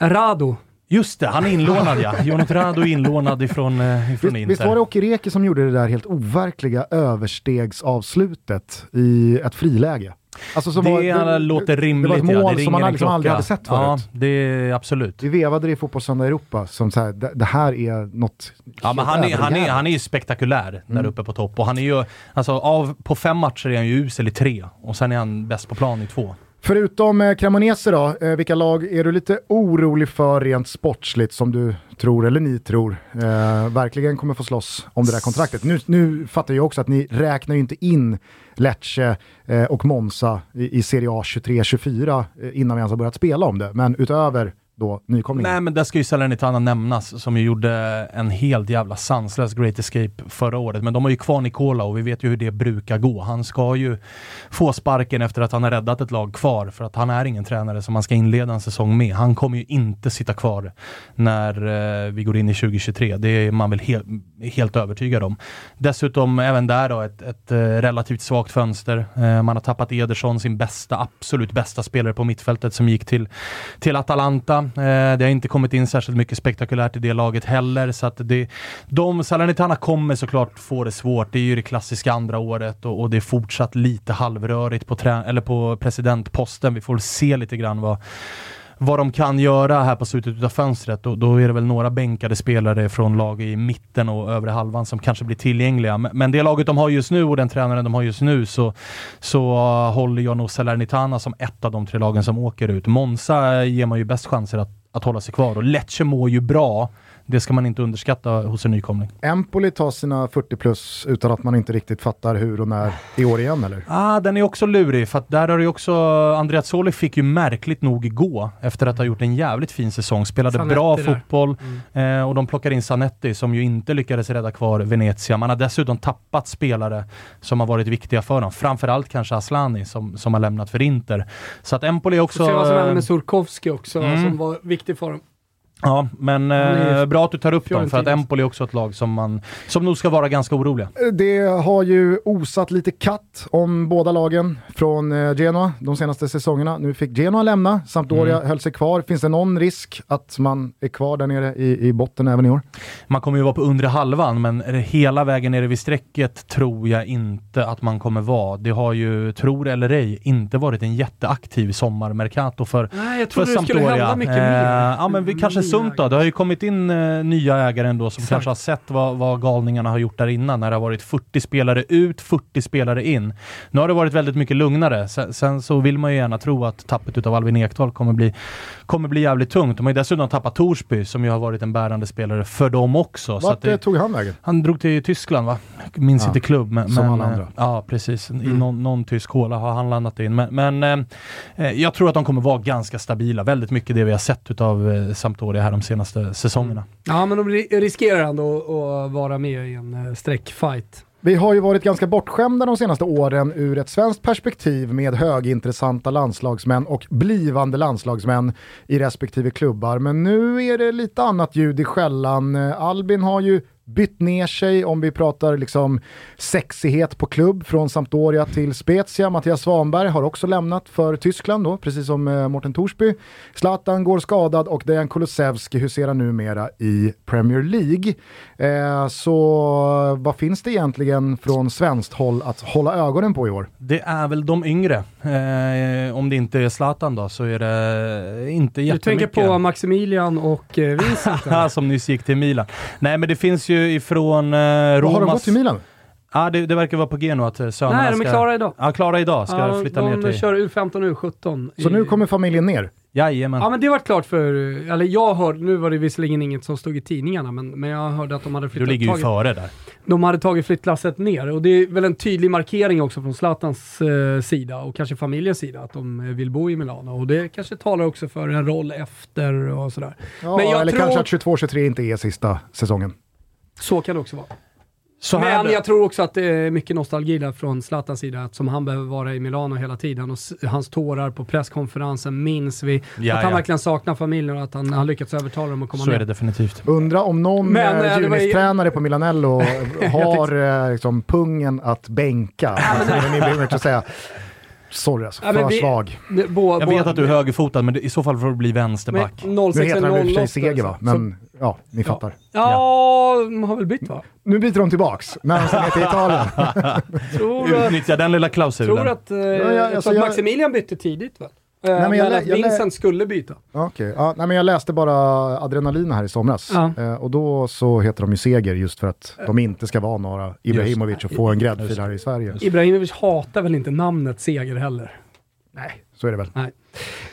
Rado. Just det, han är inlånad ja. Jonat Rado är inlånad ifrån, eh, ifrån Visst, Inter. visst var det Åke Reke som gjorde det där helt overkliga överstegsavslutet i ett friläge? Alltså det, var, låter Det rimligt var ett ja, mål det som man liksom aldrig hade sett Ja, förut. det är absolut. Vi vevade det i Fotbollssöndag Europa som så här, det, det här är något Ja, men han, är, han, är, han är ju spektakulär där uppe på topp och han är ju, alltså av, på fem matcher är han ju usel i tre och sen är han bäst på plan i två. Förutom eh, Cremonese då, eh, vilka lag är du lite orolig för rent sportsligt som du tror, eller ni tror, eh, verkligen kommer få slåss om det där kontraktet? Nu, nu fattar jag också att ni räknar ju inte in Lecce eh, och Monza i, i Serie A 23-24 eh, innan vi ens har börjat spela om det, men utöver då nykomlingen. Nej men där ska ju Salernitana nämnas som ju gjorde en helt jävla sanslös Great Escape förra året. Men de har ju kvar Nicola och vi vet ju hur det brukar gå. Han ska ju få sparken efter att han har räddat ett lag kvar för att han är ingen tränare som man ska inleda en säsong med. Han kommer ju inte sitta kvar när eh, vi går in i 2023. Det är man väl helt, helt övertygad om. Dessutom även där då ett, ett eh, relativt svagt fönster. Eh, man har tappat Ederson, sin bästa, absolut bästa spelare på mittfältet som gick till, till Atalanta. Eh, det har inte kommit in särskilt mycket spektakulärt i det laget heller. Så att det, de, Salernitana kommer såklart få det svårt. Det är ju det klassiska andra året och, och det är fortsatt lite halvrörigt på, trä, eller på presidentposten. Vi får väl se lite grann vad vad de kan göra här på slutet av fönstret. då, då är det väl några bänkade spelare från lag i mitten och övre halvan som kanske blir tillgängliga. Men, men det laget de har just nu och den tränaren de har just nu så, så håller jag nog Salernitana som ett av de tre lagen som åker ut. Monza ger man ju bäst chanser att att hålla sig kvar. Och Lecce mår ju bra. Det ska man inte underskatta hos en nykomling. Empoli tar sina 40 plus utan att man inte riktigt fattar hur och när i år igen eller? Ah, den är också lurig, för att där har ju också... Andreazzoli fick ju märkligt nog gå efter att ha gjort en jävligt fin säsong. Spelade Zanetti bra där. fotboll eh, och de plockar in Zanetti som ju inte lyckades rädda kvar Venezia. Man har dessutom tappat spelare som har varit viktiga för dem. Framförallt kanske Aslani som, som har lämnat för Inter. Så att Empoli också... Får se vad som händer eh, med Surkovski också, Mm. som var viktig för dem. Ja, men är eh, bra att du tar upp dem, för att. Empoli är också ett lag som, man, som nog ska vara ganska oroliga. Det har ju osat lite katt om båda lagen från eh, Genoa de senaste säsongerna. Nu fick Genoa lämna, Sampdoria Mm. höll sig kvar. Finns det någon risk att man är kvar där nere i, i botten även i år? Man kommer ju vara på undre halvan, men hela vägen nere vid strecket tror jag inte att man kommer vara. Det har ju, tror eller ej, inte varit en jätteaktiv sommarmercato för, Nej, jag för trodde det skulle hända mycket mer. ja, men vi kanske Nya sunt då. Det har ju kommit in eh, nya ägare ändå som Exakt. kanske har sett vad, vad galningarna har gjort där innan, när det har varit 40 spelare ut, 40 spelare in. Nu har det varit väldigt mycket lugnare. Sen, sen så vill man ju gärna tro att tappet utav Albin Ekdal kommer bli, kommer bli jävligt tungt. De har ju dessutom tappat Torsby, som ju har varit en bärande spelare för dem också. Så att Vart det, eh, tog han vägen? han drog till Tyskland va? Minns Ja, inte klubb. Men, som men, alla eh, andra. Ja, precis. I någon, någon tysk håla har han landat in. Men, men eh, eh, jag tror att de kommer vara ganska stabila. Väldigt mycket det vi har sett utav eh, Sampdoria här de senaste säsongerna. Ja, men de ri- riskerar ändå att vara med i en eh, streckfight. Vi har ju varit ganska bortskämda de senaste åren ur ett svenskt perspektiv med högintressanta landslagsmän och blivande landslagsmän i respektive klubbar. Men nu är det lite annat ljud i skällan. Albin har ju bytt ner sig om vi pratar liksom sexighet på klubb från Sampdoria till Spezia. Mattias Svanberg har också lämnat för Tyskland då, precis som eh, Morten Torsby. Zlatan går skadad och Dejan Kulusevski huserar numera i Premier League. Eh, så vad finns det egentligen från svenskt håll att hålla ögonen på i år? Det är väl de yngre. Eh, om det inte är Zlatan då så är det inte Du jättemycket. tänker på Maximilian och eh, Vincent? som nyss gick till Milan. Nej men det finns ju ifrån eh, Romas... har de gått till Milan? Ja det, det verkar vara på G nu att eh, sönerna Nej, de är ska... klara idag. Ja, klara idag. Ska Ja, flytta de ner till... kör U15 och U17. Så i- nu kommer familjen ner? Jajamän. Ja men det var klart för, eller jag hörde, nu var det visserligen inget som stod i tidningarna, men, men jag hörde att de hade Du flyttat, ligger ju tagit, före där. de hade tagit flyttlasset ner. Och det är väl en tydlig markering också från Zlatans eh, sida och kanske familjens sida att de eh, vill bo i Milano. Och det kanske talar också för en roll efter och sådär. Ja, Men jag eller tror- kanske att 22-23 inte är sista säsongen. Så kan det också vara. Så här Men jag tror också att det är mycket nostalgi där från Zlatans sida, att som han behöver vara i Milano hela tiden och hans tårar på presskonferensen minns vi. Ja, att han ja. verkligen saknar familjen och att han har lyckats övertala dem att komma Så ner. är det definitivt. Undra om någon Men, eh, eh, var ju- Junis-tränare på Milanello har eh, liksom, pungen att bänka. Alltså, säga. Sorry alltså, Ja, för vi- svag. Det- bå- Jag vet att du är högerfotad, men det- i så fall får du bli vänsterback. Men Nu 06 heter han i och för sig 08, Seger va, så- men ja, ni fattar. Ja, de har väl bytt va? Nu byter de tillbaks, när sen är till Italien. Tror att, Utnyttja den lilla klausulen. tror att, eh, ja, jag alltså tror att Maximilian bytte tidigt va? Eh, men jag men lä- att jag lä- Vincent skulle byta. Okej, ja, nej, men jag läste bara Adrenalin här i somras. Ja. Eh, och då så heter de ju Seger just för att de inte ska vara några Ibrahimovic och få en gräddfil här i Sverige. Ibrahimovic hatar väl inte namnet Seger heller? Nej, så är det väl. Nej.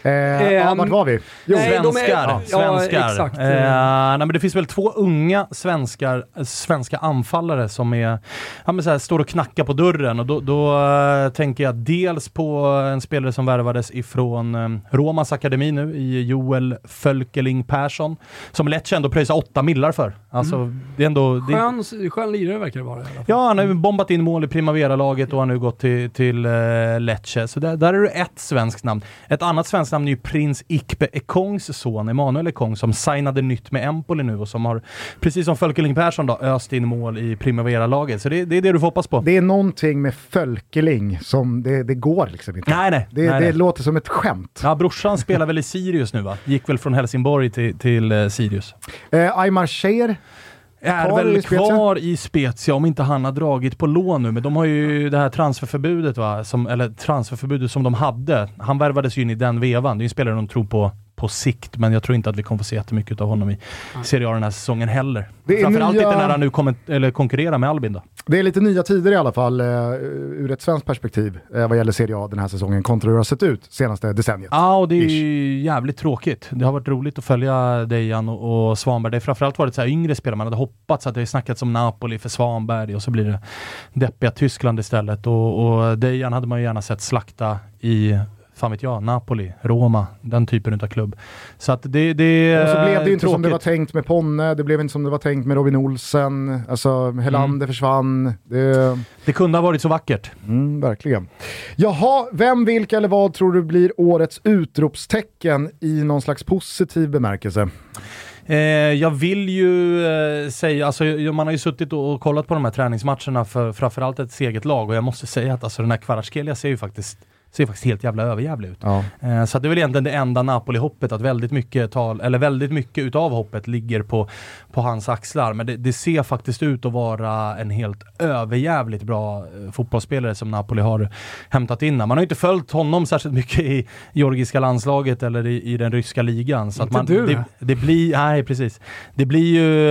Eh, ja, Ehm, vart var vi? Jo, nej, de är- Svenskar. ja, svenskar. exakt. Eh, nej, men det finns väl två unga svenskar, eh, svenska anfallare som är, ja, men så här, står och knackar på dörren. Och då, då eh, tänker jag dels på en spelare som värvades ifrån eh, Romas akademi nu, i Joel Fölkeling Persson. Som Lecce ändå pröjsar åtta millar för. Alltså, det är ändå... Det, Skön, skön lirare verkar det vara i alla fall. Ja, han har ju bombat in mål i Primavera-laget och han har nu gått till, till uh, Lecce. Så där, där är det ett svenskt namn. Ett annat svenskt namn är ju prins Ikpe Ekongs son, Emanuel Ekong, som signade nytt med Empoli nu och som har, precis som Fölkeling Persson då, öst in mål i Primavera-laget. Så det, det är det du får hoppas på. Det är någonting med Fölkeling som det, det går liksom inte. nej, nej. Det, nej, det nej. låter som ett skämt. Ja, brorsan spelar väl i Sirius nu va? Gick väl från Helsingborg till, till eh, Sirius. Eh, Aymar Cher, Är Kvar väl i kvar i Spezia om inte han har dragit på lån nu, men de har ju det här transferförbudet va, som, eller transferförbudet som de hade. Han värvades ju in i den vevan, det är ju en spelare de tror på på sikt, men jag tror inte att vi kommer få se jättemycket av honom i Serie A den här säsongen heller. Det är Framförallt nya- inte när han nu kommer, eller konkurrerar med Albin då. Det är lite nya tider i alla fall eh, ur ett svenskt perspektiv eh, vad gäller Serie A den här säsongen kontra hur det har sett ut senaste decenniet. Ja, och det är ju jävligt tråkigt. Det har varit roligt att följa Dejan och, och Svanberg. Det har framförallt varit så här yngre spelare. Man hade hoppats att det snackats om Napoli för Svanberg och så blir det deppiga Tyskland istället. Och, och Dejan hade man ju gärna sett slakta i, fan vet jag, Napoli, Roma, den typen av klubb. Så att det, det Och så blev det ju inte som tråkigt. det var tänkt med Ponne, det blev inte som det var tänkt med Robin Olsen, alltså Helander försvann. Det, Det kunde ha varit så vackert. mm, verkligen. Jaha, vem, vilka eller vad tror du blir årets utropstecken i någon slags positiv bemärkelse? Eh, jag vill ju eh, säga, alltså man har ju suttit och, och kollat på de här träningsmatcherna för framförallt ett eget lag och jag måste säga att alltså den här Kvaratskhelia ser ju faktiskt ser faktiskt helt jävla överjävlig ut. Ja. Eh, så det är väl egentligen det enda Napoli-hoppet, att väldigt mycket, tal, eller väldigt mycket utav hoppet ligger på, på hans axlar. Men det, det ser faktiskt ut att vara en helt överjävligt bra eh, fotbollsspelare som Napoli har hämtat in. Man har ju inte följt honom särskilt mycket i georgiska landslaget eller i, i den ryska ligan. Så Inte man, du, det, det blir, nej precis. Det blir ju,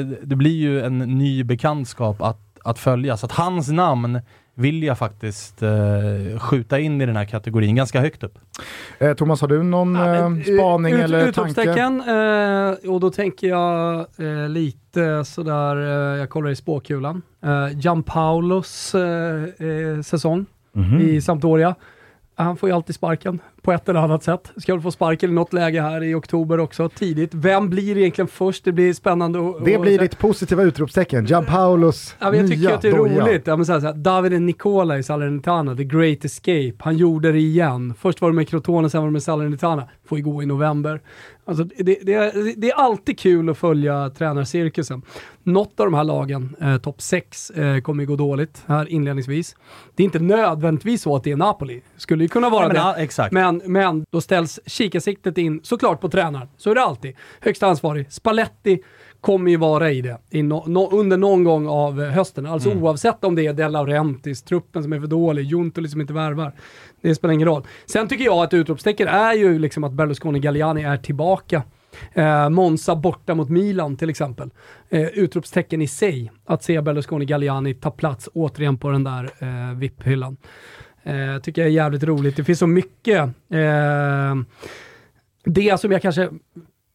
eh, det blir ju en ny bekantskap att, att följa. Så att hans namn vill jag faktiskt eh, skjuta in i den här kategorin ganska högt upp. Eh, Thomas, har du någon eh, spaning Ut- eller tanke? Utropstecken, eh, och då tänker jag eh, lite sådär, eh, jag kollar i spåkulan. Eh, Gianpaulos eh, eh, säsong Mhm. i Sampdoria. Han får ju alltid sparken på ett eller annat sätt. Ska väl få sparken i något läge här i oktober också, tidigt. Vem blir egentligen först? Det blir spännande att Det blir ditt positiva utropstecken, Gianpaulos Ja, jag tycker nya att det är doja. roligt. Ja, men så här, så här, Davide Nicola i Salernitana, The Great Escape. Han gjorde det igen. Först var det med Crotone, sen var det med Salernitana. Får ju gå i november. Alltså, det, det, är- det är alltid kul att följa tränarcirkusen. Något av de här lagen, eh, topp 6, eh, kommer ju gå dåligt här inledningsvis. Det är inte nödvändigtvis så att det är Napoli. Skulle ju kunna vara Ja, men, det. ja, exakt. Men, men då ställs kikarsiktet in såklart på tränaren. Så är det alltid. Högsta ansvarig. Spalletti kommer ju vara i det i no, no, under någon gång av eh, hösten. Alltså Mm. oavsett om det är De Laurentiis, truppen som är för dålig, Juntoli som inte värvar. Det spelar ingen roll. Sen tycker jag att utropstecken är ju liksom att Berlusconi Galliani är tillbaka. Eh, Monza borta mot Milan till exempel. Eh, utropstecken i sig. Att se Berlusconi Galliani ta plats återigen på den där eh, VIP-hyllan. Eh, tycker jag är jävligt roligt. Det finns så mycket. Eh, det som jag kanske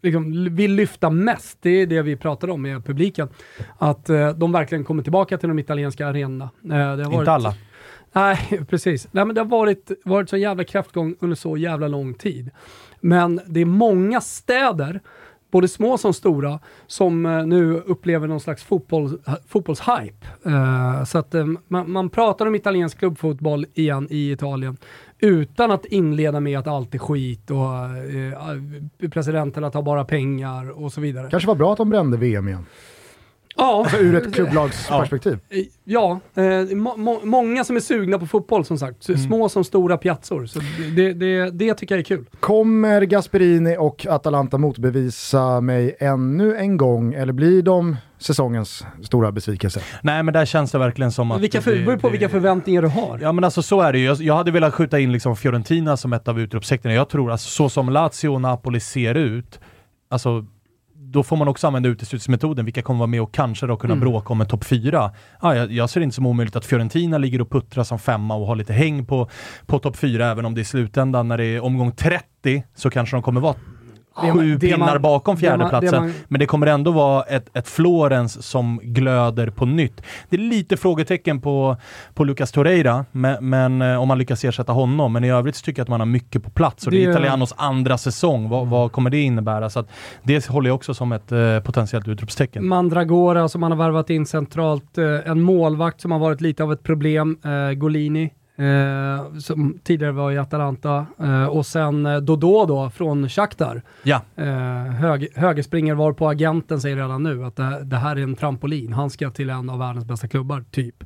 liksom vill lyfta mest, det är det vi pratade om med publiken. Att eh, de verkligen kommer tillbaka till de italienska arenorna. Eh, varit, Inte alla. Nej, precis. Nej, men det har varit, varit så jävla kraftgång under så jävla lång tid. Men det är många städer, både små som stora, som eh, nu upplever någon slags fotboll, fotbollshype. Eh, så att eh, man, man pratar om italiensk klubbfotboll igen i Italien utan att inleda med att allt är skit och eh, presidenterna tar bara pengar och så vidare. Kanske var bra att de brände VM igen. Ja, Alltså ur ett klubblagsperspektiv. Eh, Ja, eh, må, må, många som är sugna på fotboll som sagt. Så Små som stora piazzor. Så det, det, det tycker jag är kul. Kommer Gasperini och Atalanta motbevisa mig ännu en gång eller blir de säsongens stora besvikelse? Nej men där känns det verkligen som att... Vilka för, det- beror på det- vilka förväntningar du har. Ja men alltså så är det ju. Jag, jag hade velat skjuta in liksom Fiorentina som ett av utropstecknen. Jag tror alltså så som Lazio och Napoli ser ut, alltså då får man också använda uteslutningsmetoden. Vilka kommer vara med och kanske då kunna Mm. bråka om en topp fyra? Ja, jag, jag ser det inte som omöjligt att Fiorentina ligger och puttrar som femma och har lite häng på, på topp fyra, även om det i slutändan när det är omgång 30 så kanske de kommer vara sju det pinnar man- bakom det man- det fjärdeplatsen. man- Men det kommer ändå vara ett, ett Florens som glöder på nytt. Det är lite frågetecken på, på Lucas Torreira, men, men eh, om man lyckas ersätta honom. Men i övrigt så tycker jag att man har mycket på plats. Och det, Det- är Italianos andra säsong. Vad, vad kommer det innebära? Så det håller jag också som ett eh, potentiellt utropstecken. Mandragora som man har värvat in centralt. Eh, en målvakt som har varit lite av ett problem. Eh, Golini. Eh, som tidigare var i Atalanta. Eh, och sen eh, Dodå då från Shakhtar. Ja. Eh, hög, högerspringare var på agenten säger redan nu att det, det här är en trampolin. Han ska till en av världens bästa klubbar, typ.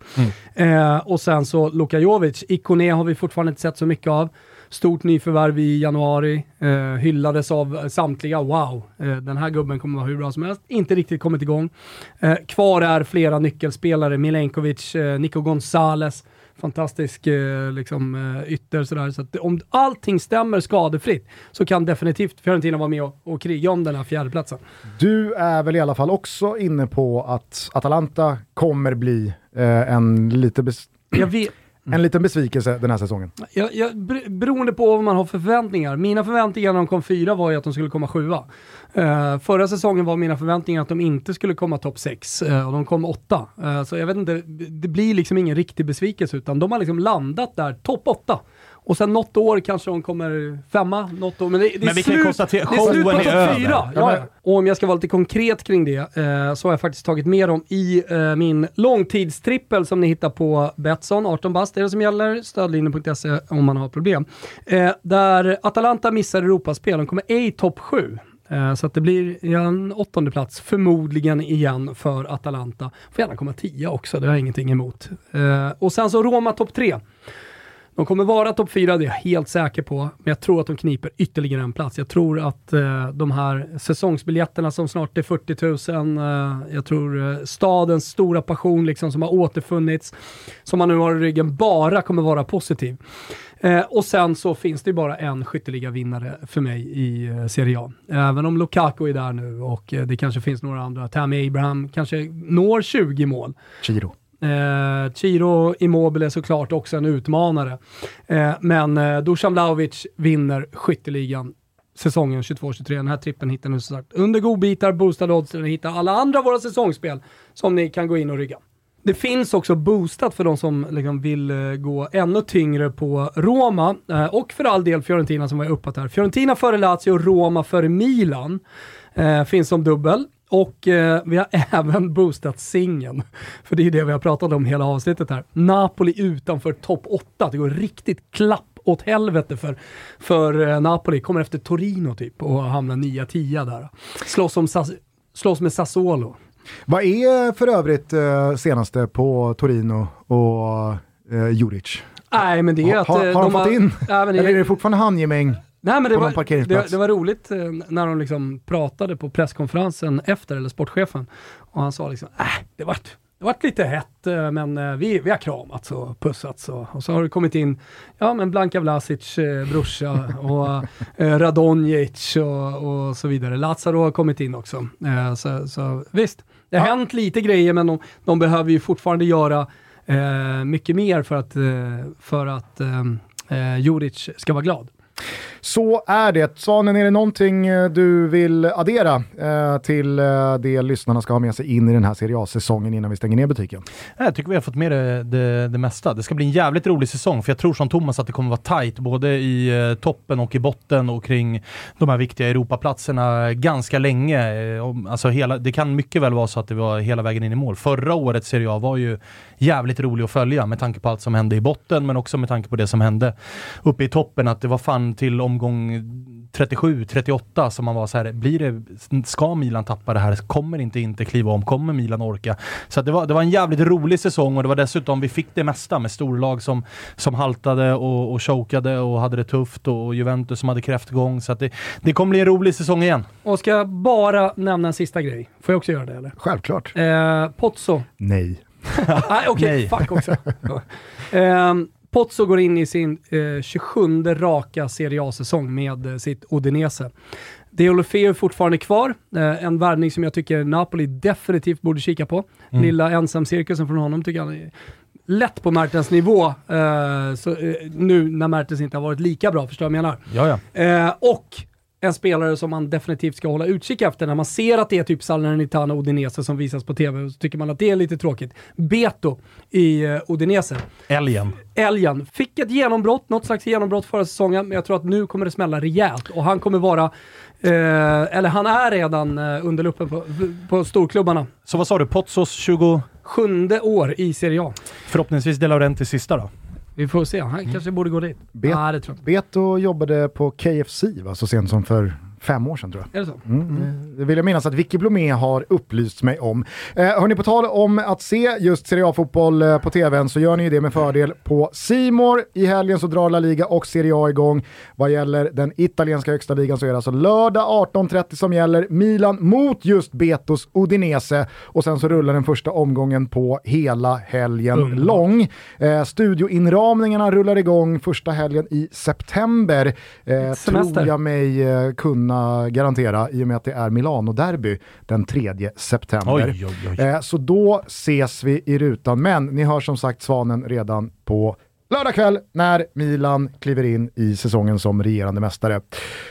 Eh, och sen så Luka Jovic. Ikoné har vi fortfarande inte sett så mycket av. Stort nyförvärv i januari. Eh, hyllades av samtliga. Wow, eh, den här gubben kommer vara hur bra som helst. Inte riktigt kommit igång. Eh, kvar är flera nyckelspelare. Milenkovic, eh, Nico Gonzales fantastisk eh, liksom, eh, ytter. Sådär. Så att om allting stämmer skadefritt så kan definitivt Fiorentina vara med och, och kriga om den här fjärdeplatsen. Du är väl i alla fall också inne på att Atalanta kommer bli eh, en lite Jag vet, en liten besvikelse den här säsongen. Jag, jag, beroende på vad man har för förväntningar. Mina förväntningar när de kom fyra var ju att de skulle komma sjua. Uh, förra säsongen var mina förväntningar att de inte skulle komma topp sex uh, och de kom åtta. Uh, så jag vet inte, det blir liksom ingen riktig besvikelse utan de har liksom landat där, topp åtta. Och sen något år kanske de kommer femma, något år. Men det, det är Men vi kan slut, konstatera, det är slut på topp fyra. Ja. Och om jag ska vara lite konkret kring det eh, så har jag faktiskt tagit med dem i eh, min långtidstrippel som ni hittar på Betsson, 18 bast är det som gäller, stödlinjen.se om man har problem. Eh, där Atalanta missar Europaspel, de kommer ej topp 7. Eh, så att det blir en åttonde plats förmodligen igen för Atalanta. Får gärna komma tia också, det har jag ingenting emot. Eh, och sen så Roma topp 3. De kommer vara topp fyra, det är jag helt säker på. Men jag tror att de kniper ytterligare en plats. Jag tror att eh, de här säsongsbiljetterna som snart är 40 000, eh, jag tror eh, stadens stora passion liksom som har återfunnits, som man nu har i ryggen, bara kommer vara positiv. Eh, och sen så finns det ju bara en skytteliga vinnare för mig i eh, Serie A. Även om Lukaku är där nu och eh, det kanske finns några andra. Tammy Abraham kanske når 20 mål. Giro. Eh, Ciro Immobile är såklart också en utmanare. Eh, men eh, Dusan Vlahovic vinner skytteligan säsongen 22-23. Den här trippen hittar ni som sagt under godbitar, boostade odds, där ni hittar alla andra våra säsongsspel som ni kan gå in och rygga. Det finns också boostat för de som liksom vill eh, gå ännu tyngre på Roma eh, och för all del Fiorentina som var uppat här. Fiorentina före Lazio, Roma före Milan eh, finns som dubbel. Och eh, vi har även boostat singeln. För det är det vi har pratat om hela avsnittet här. Napoli utanför topp 8. Det går riktigt klapp åt helvete för, för eh, Napoli. Kommer efter Torino typ och hamnar 9-10 där. Slåss, om slåss med Sassuolo. Vad är för övrigt eh, senaste på Torino och eh, Juric? Nej men det är Ha- att... har- eh, har de fått in? Nej, Eller är det fortfarande handgemäng? Nej, men det, var, det, det var roligt eh, när de liksom pratade på presskonferensen efter, eller sportchefen. Och han sa liksom, äh, det vart, det vart lite hett, eh, men eh, vi, vi har kramats och pussats. Och, och så har det kommit in, ja men Blanka Vlasic eh, brorsa och eh, Radonjic och, och så vidare. Lazaro har kommit in också. Eh, så, så visst, det har hänt lite grejer, men de, de behöver ju fortfarande göra eh, mycket mer för att, för att eh, Juric ska vara glad. Så är det. Svanen, är det någonting eh, du vill addera eh, till eh, det lyssnarna ska ha med sig in i den här Serie A-säsongen innan vi stänger ner butiken? Jag tycker vi har fått med det, det, det mesta. Det ska bli en jävligt rolig säsong, för jag tror som Thomas att det kommer vara tight både i eh, toppen och i botten och kring de här viktiga Europaplatserna ganska länge. Eh, alltså hela, det kan mycket väl vara så att det var hela vägen in i mål. Förra årets Serie A var ju jävligt rolig att följa med tanke på allt som hände i botten, men också med tanke på det som hände uppe i toppen. Att det var fan till omgång 37, 38 som man var så här, blir det, ska Milan tappa det här? Kommer inte inte kliva om? Kommer Milan orka? Så att det, var, det var en jävligt rolig säsong och det var dessutom, vi fick det mesta med storlag som, som haltade och, och chokade och hade det tufft och Juventus som hade kräftgång. Så att det, det kommer bli en rolig säsong igen. Och ska jag bara nämna en sista grej? Får jag också göra det eller? Självklart. Eh, Pozzo. Nej. Nej, okej. Nej. Fuck också. eh, Pozzo går in i sin eh, 27 raka Serie A-säsong med eh, sitt Udinese. Deulofeu är fortfarande kvar. Eh, en värvning som jag tycker Napoli definitivt borde kika på. Mm. Lilla ensamcirkusen från honom tycker jag är lätt på Mertens nivå. Eh, så, eh, nu när Mertens inte har varit lika bra, förstår du vad jag menar? Ja, ja. Eh, och en spelare som man definitivt ska hålla utkik efter när man ser att det är typ Salernitana och Udinese som visas på tv så tycker man att det är lite tråkigt. Beto i eh, Udinese. Älgen. Älgen fick ett genombrott, något slags genombrott förra säsongen, men jag tror att nu kommer det smälla rejält och han kommer vara, eh, eller han är redan eh, under luppen på, på storklubbarna. Så vad sa du, Pozzos 20... Sjunde år i Serie A. Förhoppningsvis De Laurentiis sista då? Vi får se, han kanske borde gå dit. Bet- Nej, det tror jag. Beto jobbade på KFC va, så sent som för fem år sedan tror jag. Är det så? Mm. Det vill jag minnas att Vicky Blomé har upplyst mig om. Eh, hörni, på tal om att se just Serie A-fotboll eh, på tvn så gör ni det med fördel på Simor. I helgen så drar La Liga och Serie A igång. Vad gäller den italienska högsta ligan så är det alltså lördag 18.30 som gäller. Milan mot just Betos Udinese och sen så rullar den första omgången på hela helgen Underbart. lång. Eh, studioinramningarna rullar igång första helgen i september. Eh, tror jag mig eh, kunna garantera i och med att det är Milano-derby den 3 september. Oj, oj, oj. Eh, så då ses vi i rutan. Men ni hör som sagt Svanen redan på lördag kväll när Milan kliver in i säsongen som regerande mästare.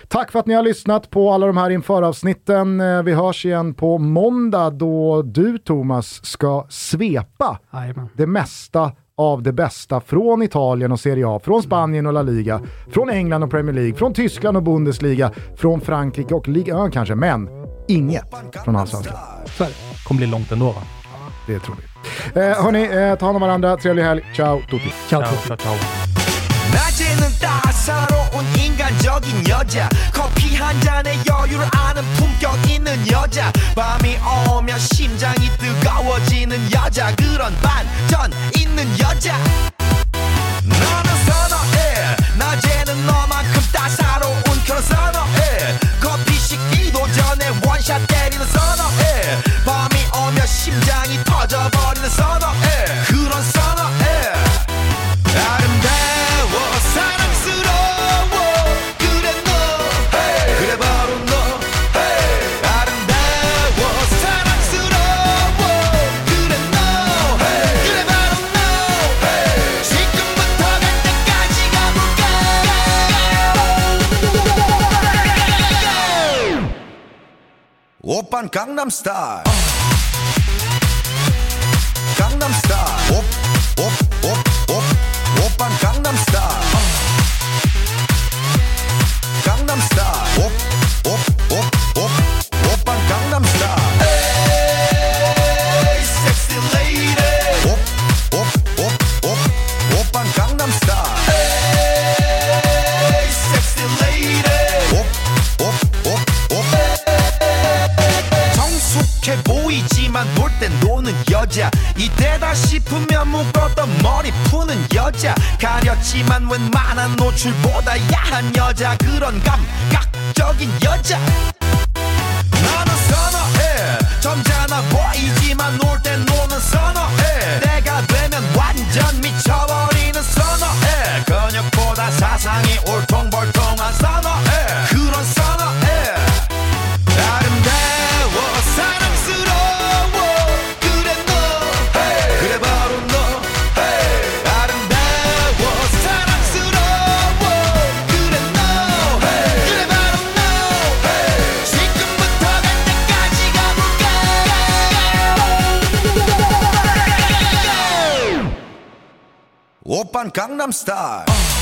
Tack för att ni har lyssnat på alla de här införavsnitten. Eh, Vi hörs igen på måndag då du Thomas ska svepa Jajamän. det mesta av det bästa från Italien och Serie A, från Spanien och La Liga, från England och Premier League, från Tyskland och Bundesliga, från Frankrike och Ligue 1 kanske, men inget från Allsvenskan. Så. Kommer bli långt ändå va? Det tror vi. Eh, hörni, eh, ta hand om varandra, trevlig helg, ciao tutti. Ciao, Ciao, ciao. ciao, 인간적인 여자. 커피 한 잔에 여유를 아는 품격 있는 여자. 밤이 오면 심장이 뜨거워지는 여자. 그런 반전 있는 여자. 너는 선어해. 낮에는 너만큼 따사로운 그런 선어해. 커피 식기도 전에 원샷 때리는 선어해. 밤이 오면 심장이 터져버리는 선어해. 그런 선어해 오빤 강남스타일 강남스타일 오오 가렸지만 웬만한 노출보다 야한 여자 그런 감각적인 여자 I'm star.